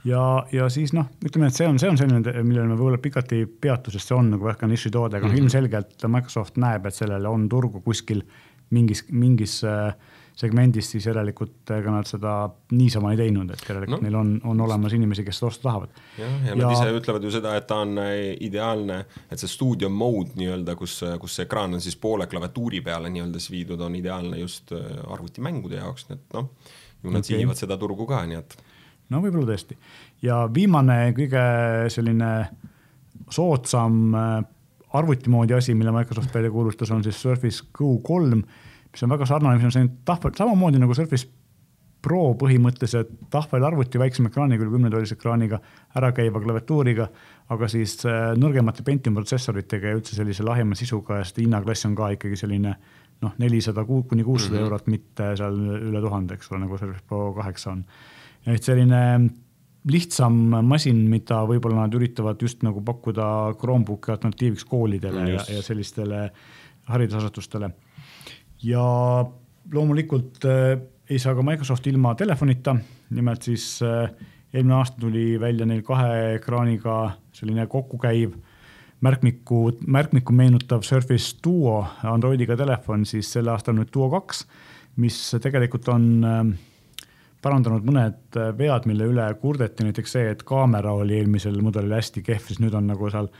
ja, ja siis noh, ütleme, et see on, see on selline, millele me võib-olla pikalt ei peatu, sest see on nagu väga nišitoode, aga mm -hmm. ilmselgelt Microsoft näeb, et sellele on turgu kuskil mingis, mingis äh, segmendist, siis järelikult ega nad seda niisama ei teinud, et järelikult no. neil on, on olemas inimesi, kes seda osta tahavad. jah, ja nad ja... ise ütlevad ju seda, et ta on äh, ideaalne, et see stuudio mode nii-öelda, kus, kus see ekraan on siis poole klaviatuuri peale nii-öelda siis viidud, on ideaalne just äh, arvutimängude jaoks, nii et noh, ju nad okay. sihivad seda turgu ka, nii et. No võib-olla tõesti. ja viimane kõige selline soodsam äh, arvutimoodi asi, mille Microsoft välja kuulutas, on siis Surface Go kolm mis on väga sarnane, mis on selline tahvel, samamoodi nagu Surface Pro põhimõtteliselt tahvelarvuti väiksema ekraaniga, üle kümnetollise ekraaniga, ärakäiva klaviatuuriga, aga siis äh, nõrgemate Pentium protsessoritega ja üldse sellise lahjema sisuga ja seda hinnaklass on ka ikkagi selline noh, nelisada kuni kuussada -hmm. eurot, mitte seal üle tuhande, eks ole, nagu Surface Pro kaheksa on. Et selline lihtsam masin, mida võib-olla nad üritavad just nagu pakkuda Chromebooki alternatiiviks koolidele mm, ja, ja sellistele haridusasutustele. Ja loomulikult äh, ei saa ka Microsoft ilma telefonita, nimelt siis äh, eelmine aasta tuli välja neil kahe ekraaniga selline kokkukäiv märkmiku, märkmikku meenutav Surface Duo Androidiga telefon, siis selle aasta on nüüd Duo kaks, mis tegelikult on äh, parandanud mõned vead, mille üle kurdeti, näiteks see, et kaamera oli eelmisel mudelil hästi kehv, siis nüüd on nagu seal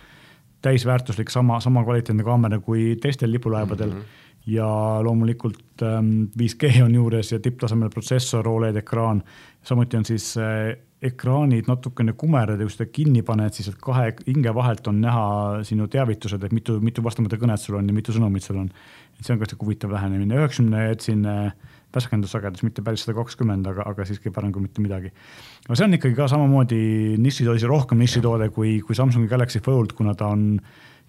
täisväärtuslik sama, sama kvaliteetne kaamera kui teistel lipulaevadel mm. -hmm ja loomulikult 5G ähm, on juures ja tipptasemel protsessor, Oled ekraan. samuti on siis äh, ekraanid natukene kumerad ja kui seda kinni paned, siis kahe hinge vahelt on näha sinu teavitused, et mitu, mitu vastamata kõnet sul on ja mitu sõnumit sul on. et see on ka sihuke huvitav lähenemine, üheksakümne hertsine värskendussagedus, mitte päris sada kakskümmend, aga, aga siiski parem kui mitte midagi. aga see on ikkagi ka samamoodi nišitoode, rohkem nišitoode kui, kui Samsungi Galaxy Fold, kuna ta on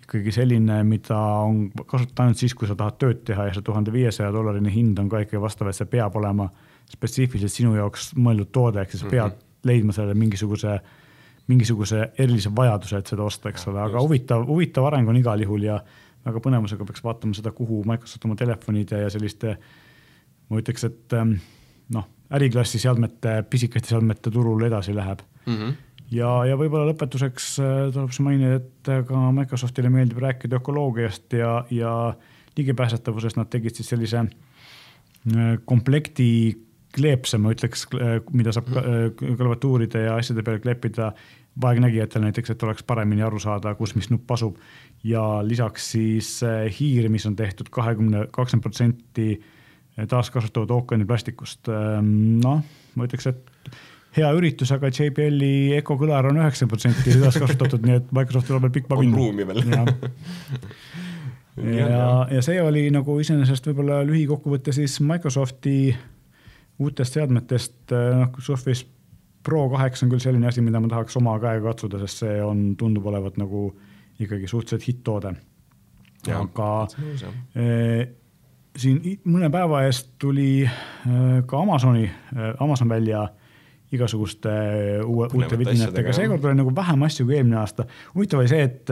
ikkagi selline, mida on kasutada ainult siis, kui sa tahad tööd teha ja see tuhande viiesaja dollarine hind on ka ikkagi vastav, et see peab olema spetsiifiliselt sinu jaoks mõeldud toode, ehk siis pead mm -hmm. leidma sellele mingisuguse, mingisuguse erilise vajaduse, et seda osta, eks ole, aga huvitav, huvitav areng on igal juhul ja väga põnevusega peaks vaatama seda, kuhu Microsoft oma telefonide ja selliste, ma ütleks, et ähm, noh, äriklassi seadmete, pisikeste seadmete turul edasi läheb mm. -hmm ja, ja võib-olla lõpetuseks äh, tuleb siis mainida, et äh, ka Microsoftile meeldib rääkida ökoloogiast ja, ja ligipääsetavusest, nad tegid siis sellise äh, komplekti kleepse, ma ütleks, mida saab klaviatuuride ja asjade peale kleepida vaegnägijatel näiteks, et oleks paremini aru saada, kus mis nupp asub. ja lisaks siis hiir, mis on tehtud kahekümne, kakskümmend protsenti taaskasutatud ookeaniplastikust. noh, ma ütleks, et hea üritus, aga JBL-i Eco kõlar on üheksakümmend protsenti sedasi kasutatud, nii et Microsoftil on veel pikk maa minna. on ruumi veel. <laughs> ja, ja, ja see oli nagu iseenesest võib-olla lühikokkuvõte siis Microsofti uutest seadmetest, noh Surface Pro kaheksa on küll selline asi, mida ma tahaks oma käega katsuda, sest see on, tundub olevat nagu ikkagi suhteliselt hitt-toode. aga eh, siin mõne päeva eest tuli eh, ka Amazoni eh,, Amazon välja igasuguste uue, uute vidinatega, seekord oli nagu vähem asju kui eelmine aasta. huvitav oli see, et,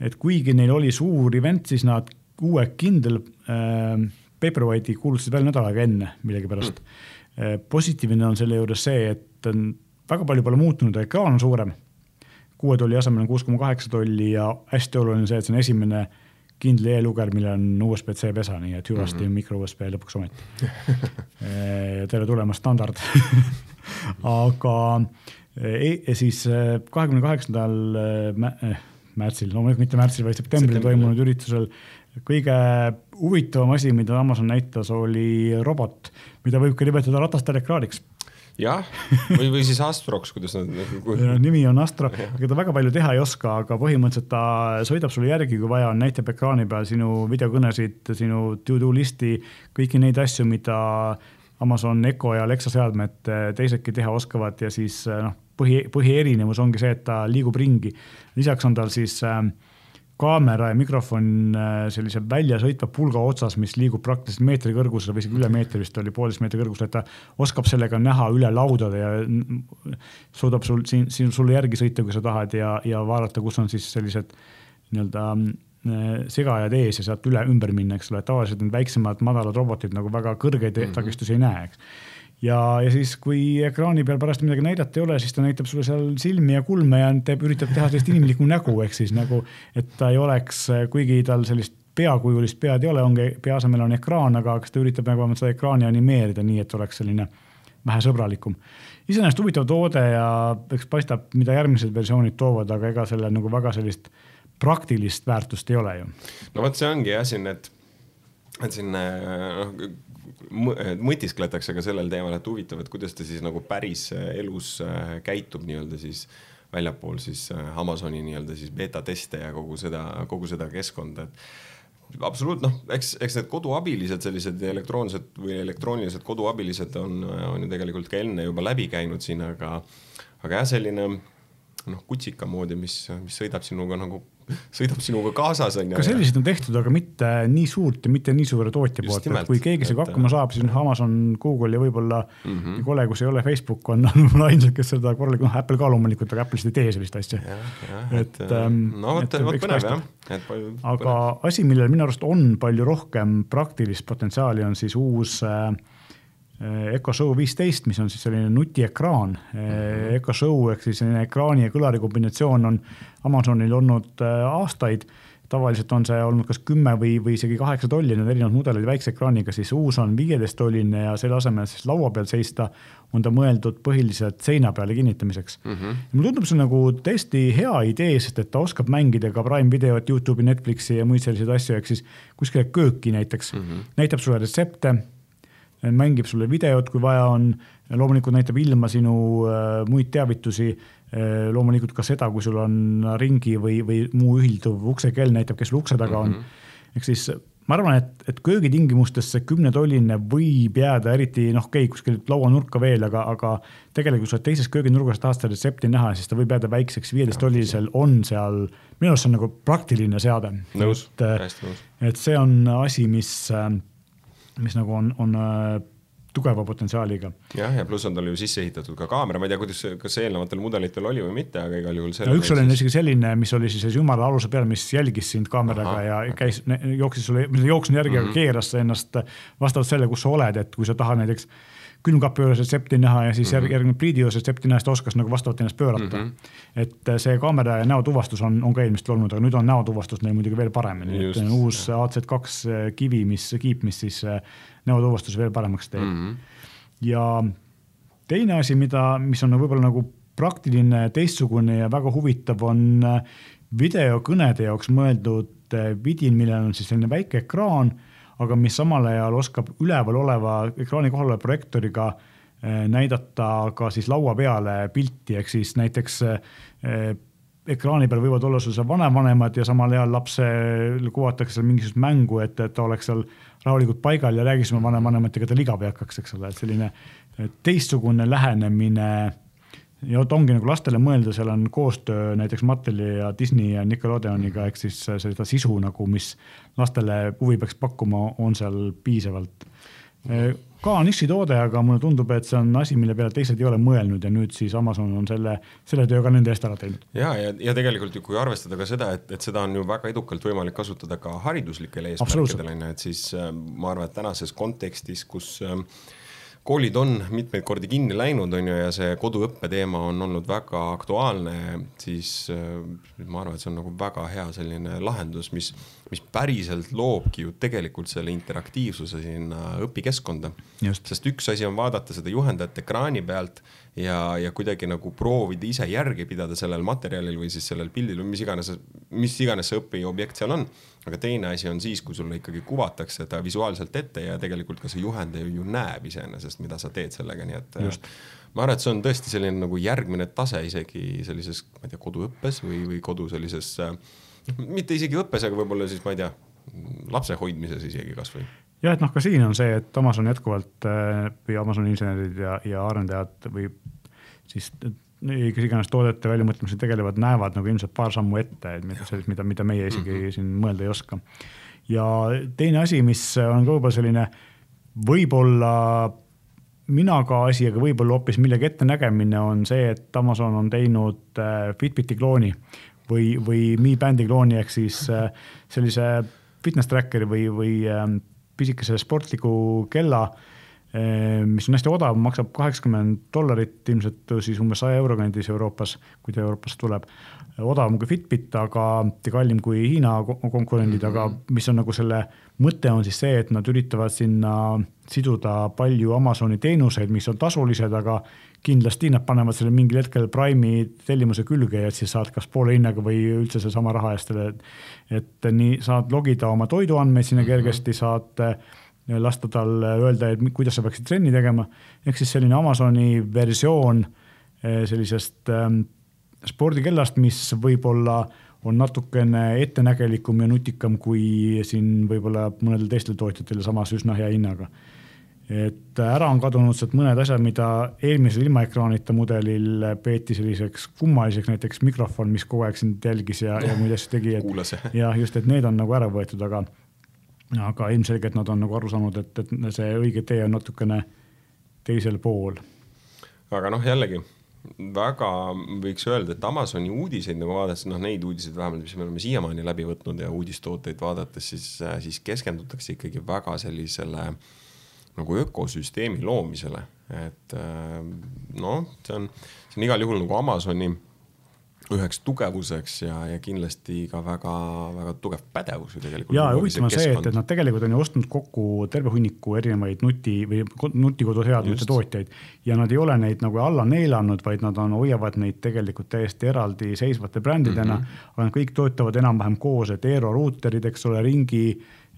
et kuigi neil oli suur event, siis nad uue Kindle äh, Paperwhite'i kuulutasid välja nädal aega enne millegipärast mm.. positiivne on selle juures see, et väga palju pole muutunud, ekraan on suurem. kuue tolli asemel on kuus koma kaheksa tolli ja hästi oluline see, et see on esimene Kindle e-luger, millel on USB-C pesa, nii et hüvasti mm -hmm. mikro USB lõpuks ometi. <laughs> Tere tulemast, standard. <laughs> Aga e siis kahekümne kaheksandal märtsil, loomulikult mitte märtsil, vaid septembril toimunud üritusel kõige huvitavam asi, mida Amazon näitas, oli robot, mida võib ka nimetada ratastele ekraaniks jah, või, või siis Astroks, kuidas nad nagu <laughs> nimi on Astro, ega ta väga palju teha ei oska, aga põhimõtteliselt ta sõidab sulle järgi, kui vaja on, näitab ekraani peal sinu videokõnesid, sinu to-do listi, kõiki neid asju, mida Amazon Echo ja Alexa seadmed teisedki teha oskavad. Ja siis noh, põhi, põhierinevus ongi see, et ta liigub ringi. lisaks on tal siis äh, kaamera ja mikrofon äh, sellise väljasõitva pulga otsas, mis liigub praktiliselt meetri kõrgusel või isegi üle meetri vist oli, poolteist meetri kõrgusel, et ta oskab sellega näha üle laudade ja suudab sul siin, siin sulle järgi sõita, kui sa tahad ja, ja vaadata, kus on siis sellised nii-öelda äh, segajad ees ja sealt üle ümber minna, eks ole, tavaliselt need väiksemad madalad robotid nagu väga kõrgeid mm -hmm. takistusi ei näe, eks ja, ja siis, kui ekraani peal pärast midagi näidata ei ole, siis ta näitab sulle seal silmi ja kulme ja teeb, üritab teha sellist inimlikku nägu, ehk siis nagu, et ta ei oleks, kuigi tal sellist peakujulist pead ei ole, ongi, pea asemel on ekraan, aga kas ta üritab nagu seda ekraani animeerida nii, et oleks selline vähe sõbralikum. iseenesest huvitav toode ja eks paistab, mida järgmised versioonid toovad, aga ega sellel nagu väga sellist praktilist väärtust ei ole ju. no vot, see ongi jah siin, et, et siin noh mõtiskletakse ka sellel teemal, et huvitav, et kuidas ta siis nagu päris äh, elus äh, käitub nii-öelda siis väljapool siis Amazoni nii-öelda siis beeta teste ja kogu seda, kogu seda keskkonda, et absoluut noh, eks, eks need koduabilised sellised elektroonsed või elektroonilised koduabilised on, on ju tegelikult ka enne juba läbi käinud siin, aga, aga jah, selline noh, kutsika moodi, mis, mis sõidab sinuga nagu <laughs> sõidab sinuga kaasas on ju. ka selliseid on tehtud, aga mitte nii suurt ja mitte nii suure tootja poolt, et kui keegi sellega hakkama saab, siis noh, Amazon, Google ja võib-olla mm -hmm. kole, kus ei ole Facebook, <laughs> on võib-olla ainsad, kes seda korralikult, noh Apple ka loomulikult, aga Apple lihtsalt ei tee sellist asja. et, ähm, no vot, vot põnev jah. aga asi, millel minu arust on palju rohkem praktilist potentsiaali, on siis uus äh, Äh, Echo Show viisteist, mis on siis selline nutiekraan. Äh, Echo Show ehk siis selline ekraani ja kõlari kombinatsioon on Amazonil olnud äh, aastaid. tavaliselt on see olnud kas kümme või, või isegi kaheksa tolli, need erinevad mudelid väikse ekraaniga, siis uus on viieteist tolline ja selle asemel siis laua peal seista on ta mõeldud põhiliselt seina peale kinnitamiseks mm. -hmm. mulle tundub see nagu täiesti hea idee, sest et ta oskab mängida ka Prime videot, Youtube'i, Netflixi ja muid selliseid asju, ehk siis kuskile kööki näiteks mm, -hmm. näitab sulle retsepte mängib sulle videot, kui vaja on, loomulikult näitab ilma sinu äh, muid teavitusi äh,, loomulikult ka seda, kui sul on ringi või, või muu ühilduv uksekell näitab, kes sul ukse taga on mm. -hmm. ehk siis ma arvan, et, et köögitingimustes see kümnetolline võib jääda, eriti noh, okei okay,, kuskil lauanurka veel, aga, aga tegelikult sa teises kööginurgas tahad seda retsepti näha, siis ta võib jääda väikseks, viieteisttollisel on seal, minu arust see on nagu praktiline seade. nõus, hästi nõus. et see on asi, mis äh, mis nagu on, on äh, tugeva potentsiaaliga. jah, ja pluss on tal ju sisse ehitatud ka kaamera, ma ei tea, kuidas, kas eelnevatel mudelitel oli või mitte, aga igal juhul. no üks oli siis... isegi selline, mis oli siis ümara aluse peal, mis jälgis sind kaameraga Aha, ja käis, jooksis sulle, jooksnud järgi mm, -hmm. aga mhm. keeras ennast vastavalt sellele, kus sa oled, et kui sa tahad näiteks külmkapi juures retsepti näha ja siis mm -hmm. järgnevalt pliidi juures retsepti näha, siis ta oskas nagu vastavalt ennast pöörata mm. -hmm. et see kaamera ja näotuvastus on, on ka eelmistel olnud, aga nüüd on näotuvastus neil muidugi veel paremini, et uus AZ2 kivi, mis, kiip, mis siis äh, näotuvastuse veel paremaks teeb mm. -hmm. ja teine asi, mida, mis on võib-olla nagu praktiline, teistsugune ja väga huvitav, on äh, videokõnede jaoks mõeldud äh, vidin, millel on siis selline väike ekraan aga mis samal ajal oskab üleval oleva ekraani kohal oleva projektooriga eh, näidata ka siis laua peale pilti, ehk siis näiteks eh, ekraani peal võivad olla sul seal vanavanemad ja samal ajal lapsel kuvatakse seal mingisugust mängu, et, et ta oleks seal rahulikult paigal ja räägiks oma vanavanematega, ta ligab ei hakkaks, eks ole, et selline teistsugune lähenemine ja vot ongi nagu lastele mõelda, seal on koostöö näiteks Matteli ja Disney ja Nickelodeoniga, ehk siis seda sisu nagu, mis lastele huvi peaks pakkuma, on seal piisavalt. ka nišitoode, aga mulle tundub, et see on asi, mille peale teised ei ole mõelnud ja nüüd siis Amazon on selle, selle töö ka nende eest ära teinud. ja, ja, ja tegelikult kui arvestada ka seda, et, et seda on ju väga edukalt võimalik kasutada ka hariduslikel eesmärkidel on ju, et siis äh, ma arvan, et tänases kontekstis, kus äh, koolid on mitmeid kordi kinni läinud, on ju, ja see koduõppe teema on olnud väga aktuaalne, siis äh, ma arvan, et see on nagu väga hea selline lahendus, mis, mis päriselt loobki ju tegelikult selle interaktiivsuse sinna õpikeskkonda. sest üks asi on vaadata seda juhendajat ekraani pealt ja, ja kuidagi nagu proovida ise järge pidada sellel materjalil või siis sellel pildil või mis iganes, mis iganes see õpiobjekt seal on. Aga teine asi on siis, kui sulle ikkagi kuvatakse ta visuaalselt ette ja tegelikult ka see juhendaja ju näeb iseenesest, mida sa teed sellega, nii et Just. ma arvan, et see on tõesti selline nagu järgmine tase isegi sellises, ma ei tea, koduõppes või, või kodu sellises, mitte isegi õppes, aga võib-olla siis ma ei tea, lapse hoidmises isegi kasvõi jah, et noh, ka siin on see, et Amazon jätkuvalt äh, või Amazoni insenerid ja, ja arendajad või siis kes iganes toodete väljamõtlemisega tegelevad, näevad nagu ilmselt paar sammu ette, et mida mida, mida meie isegi mm -hmm. siin mõelda ei oska. ja teine asi, mis on ka võib-olla selline võib-olla minaga asi, aga võib-olla hoopis millegi ettenägemine on see, et Amazon on teinud äh, Fitbiti klooni või, või Mi Bandi klooni ehk siis äh, sellise fitness tracker'i või, või ähm, pisikese sportliku kella, mis on hästi odav, maksab kaheksakümmend dollarit, ilmselt siis umbes saja euro kandis Euroopas, kui ta Euroopast tuleb. odavam kui Fitbit, aga kallim kui Hiina konkurendid mm, -hmm. aga mis on nagu selle mõte on siis see, et nad üritavad sinna siduda palju Amazoni teenuseid, mis on tasulised, aga kindlasti nad panevad selle mingil hetkel Prime'i tellimuse külge ja siis saad kas poole hinnaga või üldse seesama raha eest selle. et nii saad logida oma toiduandmeid sinna mhm. kergesti, saad lasta tal öelda, et kuidas sa peaksid trenni tegema. ehk siis selline Amazoni versioon eh, sellisest ähm, spordikellast, mis võib-olla on natukene ettenägelikum ja nutikam kui siin võib-olla mõnedel teistel tootjatel samas üsna hea hinnaga et ära on kadunud sealt mõned asjad, mida eelmisel ilmaekraanita mudelil peeti selliseks kummaliseks, näiteks mikrofon, mis kogu aeg sind jälgis ja, ja muid asju tegi, et <laughs> jah, just, et need on nagu ära võetud, aga aga ilmselgelt nad on nagu aru saanud, et, et see õige tee on natukene teisel pool. aga noh, jällegi väga võiks öelda, et Amazoni uudiseid nagu vaadates, noh, neid uudiseid vähemalt, mis me oleme siiamaani läbi võtnud ja uudistooteid vaadates, siis, siis keskendutakse ikkagi väga sellisele äh, nagu ökosüsteemi loomisele, et äh, noh, see on, see on igal juhul nagu Amazoni üheks tugevuseks ja, ja kindlasti ka väga-väga tugev pädevus ju tegelikult. ja huvitav on see, et, et nad tegelikult on ju ostnud kokku terve hunniku erinevaid nuti või nutikoduseadmete tootjaid ja nad ei ole neid nagu alla neelanud, vaid nad on, hoiavad neid tegelikult täiesti eraldiseisvate brändidena mm. -hmm. aga nad kõik töötavad enam-vähem koos, et Eero ruuterid, eks ole, ringi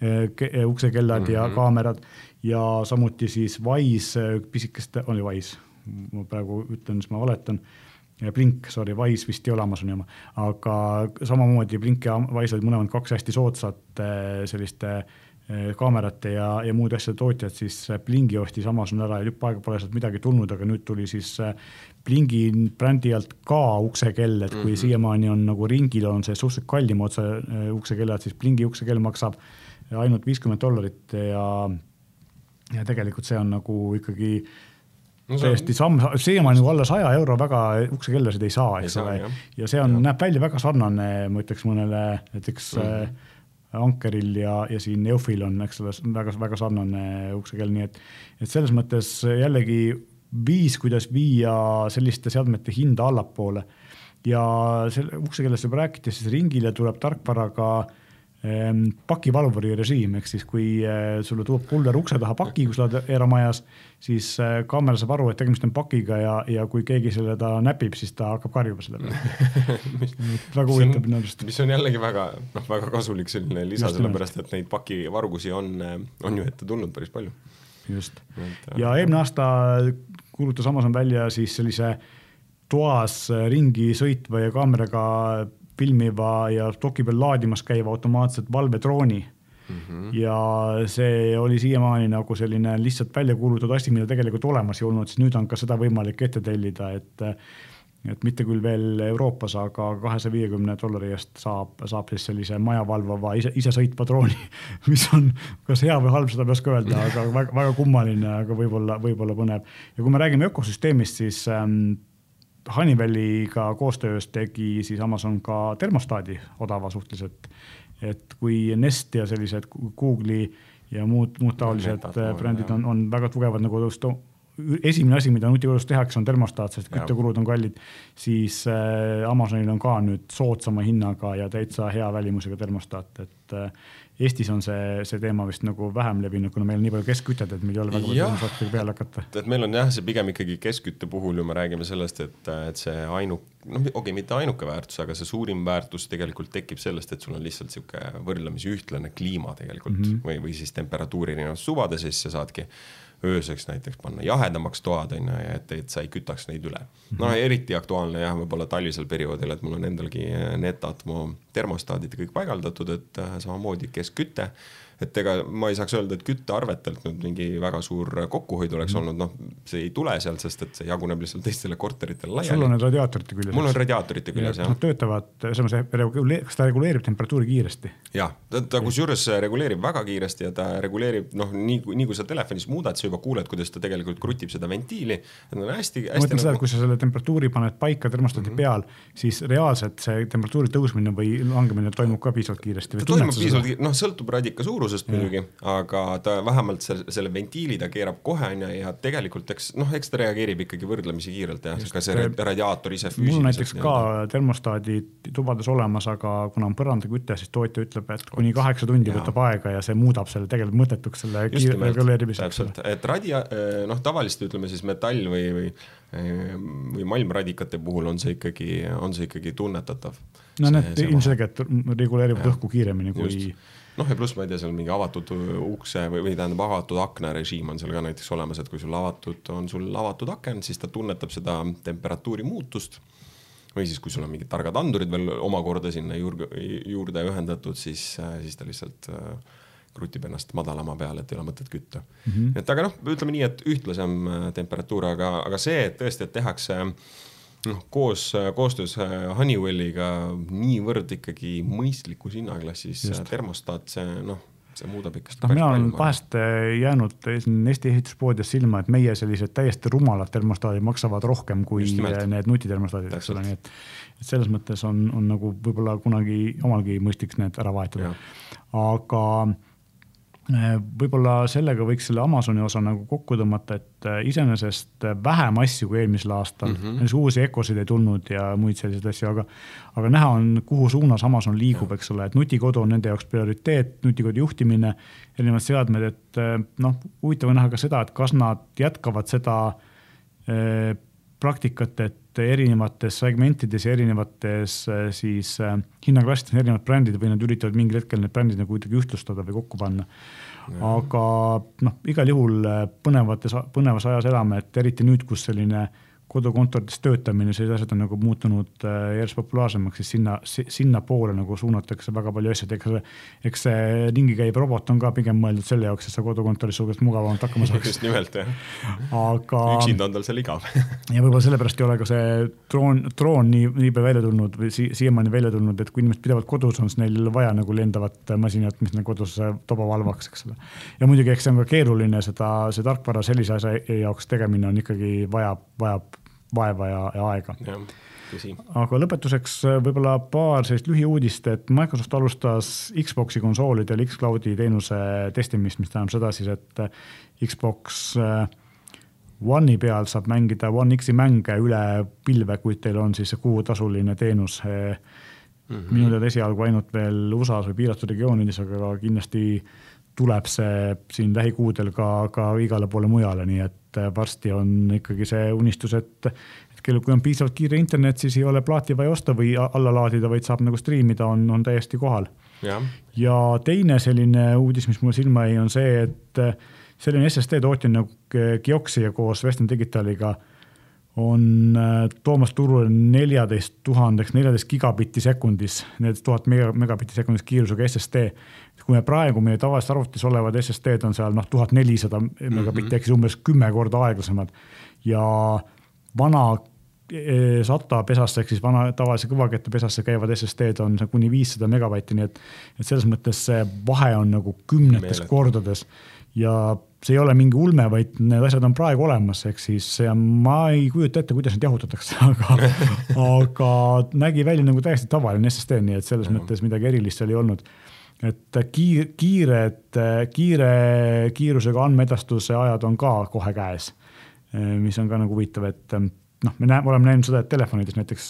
eh, uksekellad mm -hmm. ja mhm. kaamerad ja samuti siis Wise, pisikeste, oli Wise, ma praegu ütlen, siis ma valetan. Blink, sorry, Wise vist ei ole Amazoni oma, aga samamoodi Blink ja Wise olid mõlemad kaks hästi soodsat eh, selliste eh, kaamerate ja, ja muude asjade tootjad, siis Blingi ostis Amazon ära ja tükk aega pole sealt midagi tulnud, aga nüüd tuli siis eh, Blingi brändi alt ka uksekell, et kui mm -hmm. siiamaani on nagu ringil on see suhteliselt kallim otse uksekellad, siis Blingi uksekell maksab ainult viiskümmend dollarit ja ja tegelikult see on nagu ikkagi no täiesti samm, siiamaani nagu alla saja euro väga uksekellasid ei saa, eks ole. ja see on, näeb välja väga sarnane, ma ütleks mõnele näiteks mm -hmm. Ankeril ja, ja siin Eufil on, eks ole, väga-väga sarnane uksekell, nii et, et selles mõttes jällegi viis, kuidas viia selliste seadmete hinda allapoole. ja selle uksekellast juba rääkides, siis ringile tuleb tarkvaraga äh, pakivalvuri režiim, ehk siis kui eh, sulle tuleb kulder ukse taha paki, kui sa oled eramajas, siis eh, kaamera saab aru, et tegemist on pakiga ja, ja kui keegi selle ta näpib, siis ta hakkab karjuma selle peale väga huvitav minu arust. mis on jällegi väga, noh, väga kasulik selline lisa, sellepärast et neid pakivargusi on, eh, on ju ette tulnud päris palju. just, ja eelmine aasta kuulutas Amazon välja siis sellise toas ringi sõitva ja kaameraga filmiva ja stoki peal laadimas käiva automaatset valvedrooni mm. -hmm. ja see oli siiamaani nagu selline lihtsalt välja kuulutatud asi, mida tegelikult olemas ei olnud, siis nüüd on ka seda võimalik ette tellida, et et mitte küll veel Euroopas, aga kahesaja viiekümne dollari eest saab, saab siis sellise maja valvava ise, isesõitva drooni, <laughs> mis on kas hea või halb, seda ei oska öelda, aga väga, väga kummaline, aga võib-olla, võib-olla põnev. ja kui me räägime ökosüsteemist, siis ähm, Honeywelliga koostöös tegi siis Amazon ka termostaadi odava suhteliselt. et kui Nest ja sellised Google'i ja muud, muud taolised brändid on, on väga tugevad nagu esimene asi, mida nutikodus tehakse, on termostaat, sest küttekulud on kallid, siis äh, Amazonil on ka nüüd soodsama hinnaga ja täitsa hea välimusega termostaat, et äh, Eestis on see, see teema vist nagu vähem levinud, kuna meil on nii palju keskkütet, et meil ei ole väga palju termostaatidega peale hakata. et meil on jah, see pigem ikkagi keskkütte puhul ju me räägime sellest, et, et see ainu-, noh, okei okay,, mitte ainuke väärtus, aga see suurim väärtus tegelikult tekib sellest, et sul on lihtsalt sihuke võrdlemisi ühtlane kliima tegelikult mm -hmm. või, või siis temperatuuri erinevus suvades ja siis sa saadki ööseks näiteks panna jahedamaks toad on ju, ja et, et sa ei kütaks neid üle. mhm. eriti aktuaalne jah, võib-olla talvisel perioodil, et mul on endalgi Netatmo termostaadid kõik paigaldatud, et äh, samamoodi keskküte et ega ma ei saaks öelda, et küttearvetelt nüüd mingi väga suur kokkuhoid oleks mm. olnud, noh, see ei tule sealt, sest et see jaguneb lihtsalt teistele korteritele laiali. sul on need radiaatorite küljes? mul on radiaatorite küljes, jah. Nad töötavad, selles mõttes, kas ta reguleerib temperatuuri kiiresti? jah, ta, ta kusjuures reguleerib väga kiiresti ja ta reguleerib, noh, nii, nii kui sa telefonis muudad, sa juba kuuled, kuidas ta tegelikult krutib seda ventiili. ma mõtlen nagu... seda, et kui sa selle temperatuuri paned paika termostaadi mm -hmm. peal, siis reaalselt see temperatuuri tõusmine või langemine toimub ka piisavalt kiiresti. ta toimub piisavalt, noh, sõltub radika suurusest suurusest mm. muidugi, aga ta vähemalt selle, selle ventiili ta keerab kohe onju ja tegelikult eks noh, eks ta reageerib ikkagi võrdlemisi kiirelt jah, ka see radiaator ise füüsiliselt. mul näiteks ka termostaadid tubades olemas, aga kuna on põrandaküte, siis tootja ütleb, et kuni kaheksa tundi võtab aega ja see muudab selle tegelikult mõttetuks, selle reguleerimise. täpselt, et radia-, noh, tavaliselt ütleme siis metall või, või või malmradikate puhul on see ikkagi, on see ikkagi tunnetatav. no need ilmselgelt reguleerivad õhku kiiremini kui Just noh, ja pluss ma ei tea, seal mingi avatud ukse või, või tähendab, avatud akna režiim on seal ka näiteks olemas, et kui sul avatud, on sul avatud aken, siis ta tunnetab seda temperatuuri muutust. või siis, kui sul on mingid targad andurid veel omakorda sinna juurde, juurde ühendatud, siis, siis ta lihtsalt äh, krutib ennast madalama peale, et ei ole mõtet kütta mm. -hmm. et aga noh, ütleme nii, et ühtlasem äh, temperatuur, aga, aga see, et tõesti, et tehakse äh, noh, koos, koostöös äh, Honeywelliga niivõrd ikkagi mõistlikus hinnaklassis Just. termostaat, see noh, see muudab ikka. noh, mina olen vahest äh, jäänud siin Eesti ehituspoodides silma, et meie sellised täiesti rumalad termostaadid maksavad rohkem kui need nutitermostaadid, eks ole, nii et. et selles mõttes on, on nagu võib-olla kunagi omalgi mõistlik need ära vahetada. aga võib-olla sellega võiks selle Amazoni osa nagu kokku tõmmata, et äh, iseenesest vähem asju kui eelmisel aastal mm, -hmm. uusi EKO-sid ei tulnud ja muid selliseid asju, aga, aga näha on, kuhu suunas Amazon liigub, eks ole, et nutikodu on nende jaoks prioriteet, nutikodu juhtimine, erinevad seadmed, et äh, noh, huvitav on näha ka seda, et kas nad jätkavad seda praktikat, et erinevates segmentides ja erinevates siis äh, hinnaklassides on erinevad brändid või nad üritavad mingil hetkel need brändid nagu kuidagi ühtlustada või kokku panna. Aga noh, igal juhul äh, põnevates, põnevas ajas elame, et eriti nüüd, kus selline äh, kodukontorites töötamine, sellised asjad on nagu muutunud äh, järjest populaarsemaks, siis sinna, sinnapoole nagu suunatakse väga palju asju, et eks see, eks see ringi käiv robot on ka pigem mõeldud selle jaoks, et sa kodukontoris suhteliselt mugavamalt hakkama saaks. just nimelt jah. aga. üksinda on tal seal igav <laughs> ja võib-olla sellepärast ei ole ka see droon, droon nii, nii palju välja tulnud või si siiamaani välja tulnud, et kui inimesed pidevalt kodus on, siis neil vaja nagu lendavat masinat, mis neil kodus toba valvaks, eks ole. ja muidugi, eks see on ka keeruline, seda, see tarkvara sellise asja jaoks tegemine on ikkagi vajab, vajab vaeva ja, ja aega. aga lõpetuseks äh, võib-olla paar sellist lühiuudist, et Microsoft alustas Xbox'i konsoolidel X-Cloudi teenuse testimist, mis tähendab seda siis, et äh, Xbox äh, One'i peal saab mängida One X-i mänge üle pilve, kui teil on siis see kuutasuline teenus mm. -hmm. minu teada esialgu ainult veel USA-s või piiratud regioonides, aga kindlasti tuleb see siin lähikuudel ka, ka igale poole mujale, nii et et varsti on ikkagi see unistus, et, et kell, kui on piisavalt kiire internet, siis ei ole plaati vaja osta või alla laadida, vaid saab nagu striimida, on, on täiesti kohal. ja teine selline uudis, mis mulle silma jäi, on see, et selline SSD tootja nagu Kioxia koos Western Digitaliga on äh, toomas turule neljateist tuhandeks, neljateist gigabitti sekundis, neljateist tuhat megabitti sekundis kiirusega SSD kui me praegu meie tavalises arvutis olevad SSD-d on seal noh, tuhat nelisada megabitti ehk siis umbes kümme korda aeglasemad. Ja vana e, SATA pesasse ehk siis vana tavalise kõvakette pesasse käivad SSD-d on kuni viissada megabatti, nii et, et selles mõttes see vahe on nagu kümnetes Meelet. kordades. Ja see ei ole mingi ulme, vaid need asjad on praegu olemas, ehk siis ma ei kujuta ette, kuidas neid jahutatakse, <laughs> aga aga nägi välja nagu täiesti tavaline SSD, nii et selles mm. mõttes midagi erilist seal ei olnud. et kiir, kiired, kiire kiirusega andmeedastuse ajad on ka kohe käes, mis on ka nagu huvitav, et noh, me näeme, oleme näinud seda, et telefonides näiteks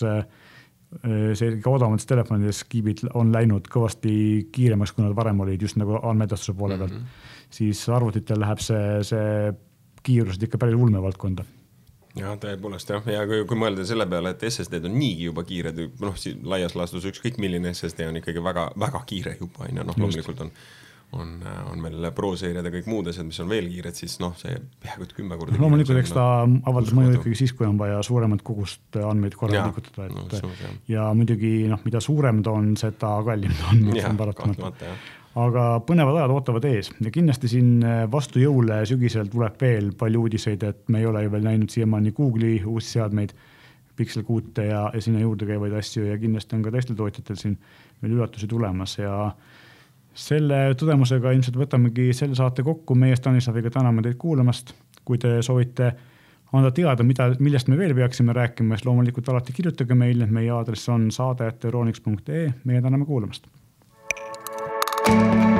see kõige odavamates telefonides kiibid on läinud kõvasti kiiremaks, kui nad varem olid just nagu andmeedastuse poole pealt mm. -hmm siis arvutitel läheb see, see kiirused ikka päris ulmevaldkonda jah, tõepoolest jah, ja kui, kui mõelda selle peale, et SSD-d on niigi juba kiired, noh, laias laastus ükskõik milline SSD on ikkagi väga-väga kiire juba on ju, noh loomulikult on on, on meil Pro seeriad ja kõik muud asjad, mis on veel kiired, siis noh, see peaaegu et kümme korda. loomulikult, eks ta avaldab mõju ikkagi siis, kui on vaja suuremat kogust andmeid korraga liigutada, et no, ja muidugi noh, mida suurem ta on, seda kallim ta on, see on paratamatu aga põnevad ajad ootavad ees. Ja kindlasti siin äh, vastu jõule sügisel tuleb veel palju uudiseid, et me ei ole ju veel näinud siiamaani Google'i uusi seadmeid, Pixel kuute ja, ja sinna juurde käivaid asju ja kindlasti on ka teistel tootjatel siin veel üllatusi tulemas. Ja selle tõdemusega ilmselt võtamegi selle saate kokku, meie Stanislaviga täname teid kuulamast. kui te soovite anda teada, mida, millest me veel peaksime rääkima, siis loomulikult alati kirjutage meile, meie aadress on saade.euroniks.ee, meie täname kuulamast Thank you.